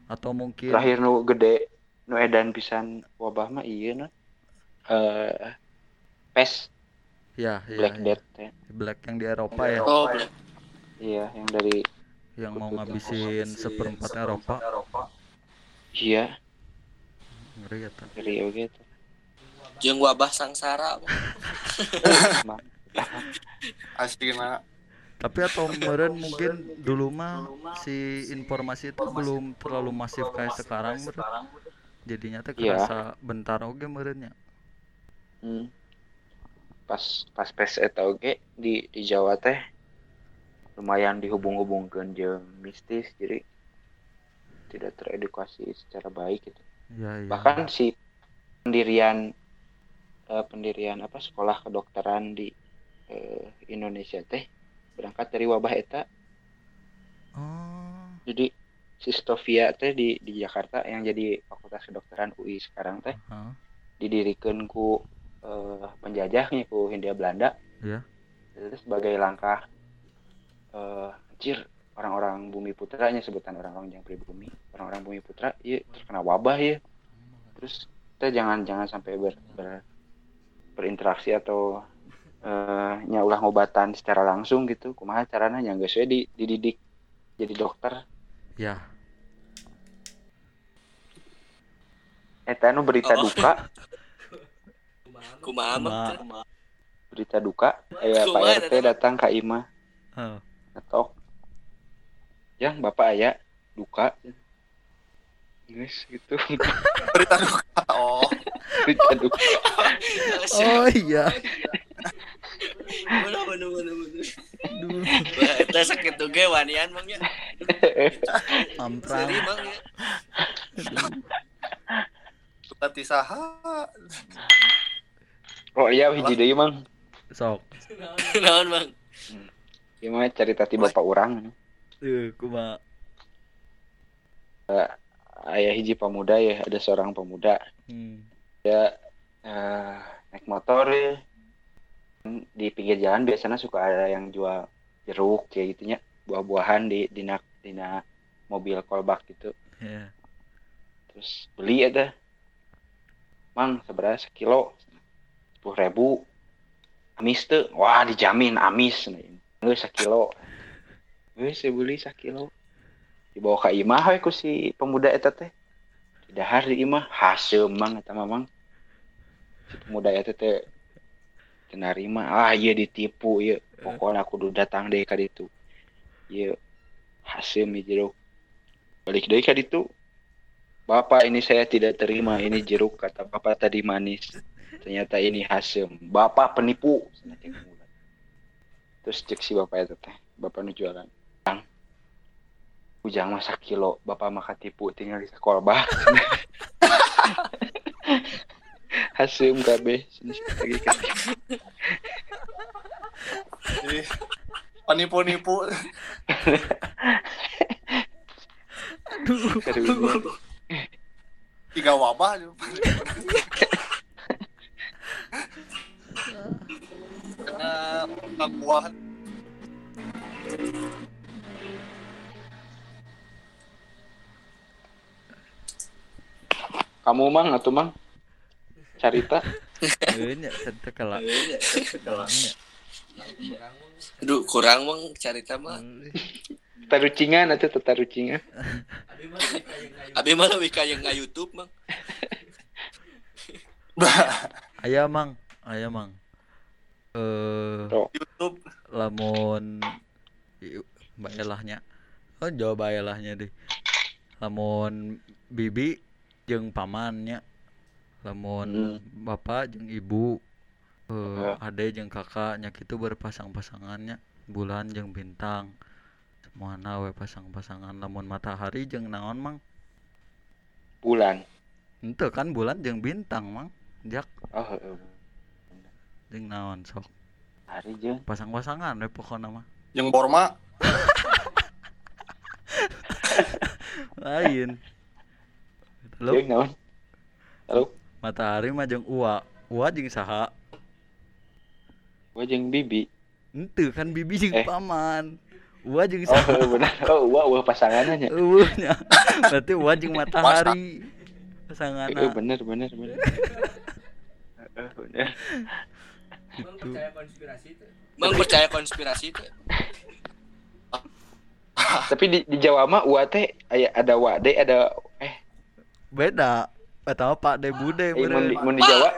Speaker 5: Atau mungkin
Speaker 2: Terakhir nu gede nu edan pisan wabah mah ieu na. Eh pes
Speaker 5: ya ya,
Speaker 2: Black
Speaker 5: ya.
Speaker 2: Death teh.
Speaker 5: Black yang di Eropa ya
Speaker 6: Oh,
Speaker 2: Iya, yang dari
Speaker 5: yang mau ngabisin seperempat Eropa.
Speaker 2: iya
Speaker 5: Ngeri ya
Speaker 2: dari oge teh.
Speaker 6: jeung wabah sangsara.
Speaker 3: Aslinya
Speaker 5: Tapi atau meren mungkin dulu mah si informasi itu belum terlalu masif kayak sekarang meren. Jadinya teh
Speaker 2: Iya.
Speaker 5: kerasa bentar oge merennya.
Speaker 2: Hmm. Pas pas pes eta oge di di Jawa teh lumayan dihubung-hubungkeun jeung mistis jadi tidak teredukasi secara baik gitu.
Speaker 5: Iya iya.
Speaker 2: Bahkan si pendirian eh, pendirian apa sekolah kedokteran di eh, Indonesia teh berangkat dari wabah eta.
Speaker 5: Oh,
Speaker 2: Jadi si Stovia teh di di Jakarta yang jadi Fakultas Kedokteran UI sekarang teh
Speaker 5: Hah?
Speaker 2: didirikan ku eh, penjajahnya ku Hindia Belanda.
Speaker 5: Iya.
Speaker 2: Itu sebagai langkah eh anjir orang-orang bumi putranya sebutan orang-orang yang pribumi, orang-orang bumi putra iya terkena wabah ya. Terus kita jangan jangan sampai ber, ber- berinteraksi atau eh nya ulah ngobatan secara langsung gitu. Kumaha carana yang geus we di, dididik jadi dokter.
Speaker 5: Ya.
Speaker 2: Eta nu berita
Speaker 6: Oh.
Speaker 2: duka,
Speaker 6: Kumaha? Mah teh?
Speaker 2: berita duka? Aya
Speaker 6: Kumaha
Speaker 2: Pak RT datang? ka imah
Speaker 5: Oh.
Speaker 2: ngetok. Yang bapak aya duka. Guys gitu.
Speaker 3: Berita duka? Oh.
Speaker 2: Berita duka.
Speaker 5: Oh iya.
Speaker 6: Bener bener bener bener.
Speaker 5: Aduh,
Speaker 6: Wah, Eta sakit oge wanian mangnya.
Speaker 5: amprang.
Speaker 6: Seri mang ya.
Speaker 3: duka ti saha
Speaker 2: oh iya hiji deui mang
Speaker 5: Sok.
Speaker 6: Naon bang?
Speaker 2: ieu mah cerita ti bapak urang
Speaker 5: Eh, kumaha?
Speaker 2: aya hiji pemuda ya ada seorang pemuda
Speaker 5: Hmm.
Speaker 2: eh, naik motor ya. di pinggir jalan biasanya suka ada yang jual jeruk kayak gitunya buah-buahan di dina dina mobil kolbak gitu
Speaker 5: Ya.
Speaker 2: terus beli ada mang seberapa sekilo sepuluh ribu amis tuh. Wah dijamin amis. Nggak sekilo. Nggak saya beli sekilo. Dibawa ke imah we ku si pemuda eta teh. Tidak hari imah. Hasil mang eta mamang si pemuda eta teh teu narima ah iya ditipu iya. Pokoknya aku udah datang deh ka ditu. Iya Hasim nih jeruk. Balik deui ka ditu. Bapak ini saya tidak terima. Ini jeruk kata Bapak tadi manis ternyata ini Hasim Bapak penipu. Terus cek si Bapak itu teh. Bapak nu jualan. Ujang Ujang masak kilo. Bapak maka tipu tinggal di sekolah bah Hasim kabeh sini lagi
Speaker 3: Jadi penipu-nipu.
Speaker 2: Karunya.
Speaker 3: tiga wabah karena gangguan
Speaker 2: kamu mang atau mang carita
Speaker 5: Heuh nya cerita kala. Nya.
Speaker 6: Aduh, kurang mah carita mah.
Speaker 2: tarucingan atau tetarucingan
Speaker 6: Abi mah lebih kayak nggak YouTube mah.
Speaker 5: Aya mang, aya mang. Eh
Speaker 3: YouTube
Speaker 5: lamun baelahnya. Oh jawab baelahnya deh. Lamun bibi jeung pamannya. Lamun bapak jeung ibu. Eh
Speaker 2: Ya.
Speaker 5: ade jeung kakaknya kitu berpasang-pasangannya. Bulan jeung bintang. Semuana we pasang-pasangan lamun matahari jeung naon mang?
Speaker 2: bulan
Speaker 5: Henteu kan bulan jeung bintang mang. Jak
Speaker 2: oh heeh.
Speaker 5: Jeung naon sok.
Speaker 2: hari jeung
Speaker 5: Pasang-pasangan we pokona mah.
Speaker 3: yang Borma
Speaker 5: Lain. Halo,
Speaker 2: jeung naon halo
Speaker 5: matahari mah jeung ua. Ua jeung saha?
Speaker 2: gua jeung bibi
Speaker 5: Henteu kan bibi jeung
Speaker 2: Eh.
Speaker 5: paman. Ua jeung
Speaker 2: oh
Speaker 5: saha?
Speaker 2: heeh, benar oh wah wah pasangannya nya
Speaker 5: Eueuhnya. Berarti ua jeung matahari.
Speaker 2: Heeh,
Speaker 5: Pasanganna.
Speaker 2: bener bener bener Heeh, bener
Speaker 5: Gitu.
Speaker 6: Mang percaya konspirasi itu.
Speaker 2: tapi di, di Jawa mah wa teh aya ada wade ada eh
Speaker 5: Beda. Mah Pak De Bude
Speaker 2: eh, mun di, mun di Jawa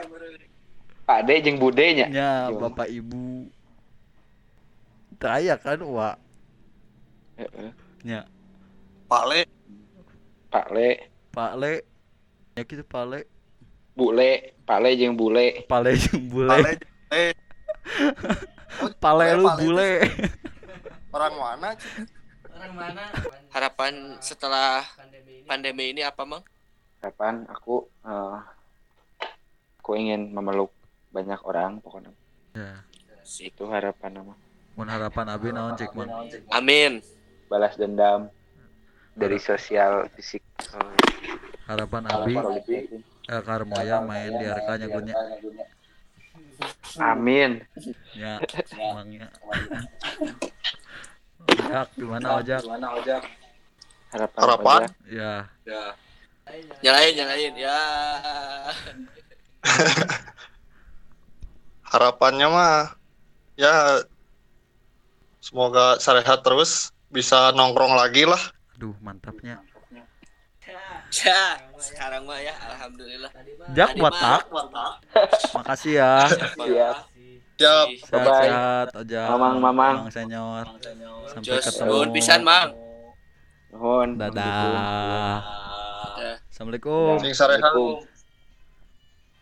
Speaker 2: Pak De jeung Bude nya
Speaker 5: Nya
Speaker 2: Jawa.
Speaker 5: bapak ibu. Teu aya kan ua.
Speaker 2: Heeh.
Speaker 5: Nya
Speaker 3: Pale
Speaker 2: Pak Le
Speaker 5: Pak Le. Ya kitu Pak Le.
Speaker 2: Bule Pak Le jeung Bule
Speaker 5: Pale jeung bule.
Speaker 3: Pale eh
Speaker 5: Pale lu
Speaker 3: Pale itu
Speaker 5: bule.
Speaker 3: orang mana
Speaker 6: Harapan setelah pandemi ini apa, Mang?
Speaker 2: kapan aku eh, aku ingin memeluk banyak orang pokoknya
Speaker 5: Ya.
Speaker 2: itu harapan nama
Speaker 5: Mun harapan abi naon cek man?
Speaker 6: Amin.
Speaker 2: balas dendam dari sosial fisik eh,
Speaker 5: Harapan abi. El Karmoya main di RK nya gunya.
Speaker 2: Amin
Speaker 5: Ya, emangnya. Ojak gimana ojak?
Speaker 2: harapan
Speaker 3: Harapan?
Speaker 2: Ojak.
Speaker 5: Ya,
Speaker 6: Nyalain, nyalain. Ya.
Speaker 3: harapannya mah ya semoga sehat terus bisa nongkrong lagi lah
Speaker 5: aduh mantapnya.
Speaker 6: Ya, sekarang mah ya alhamdulillah.
Speaker 5: Jak watak. Makasih ya.
Speaker 2: siap
Speaker 3: siap
Speaker 5: Sehat-sehat ojak.
Speaker 2: Mamang, mamang.
Speaker 5: Mamang senior. Sampai
Speaker 6: Jos,
Speaker 5: ketemu.
Speaker 6: nuhun pisan, Mang.
Speaker 2: nuhun
Speaker 5: Dadah.
Speaker 6: Ya.
Speaker 5: Assalamualaikum.
Speaker 2: Assalamualaikum.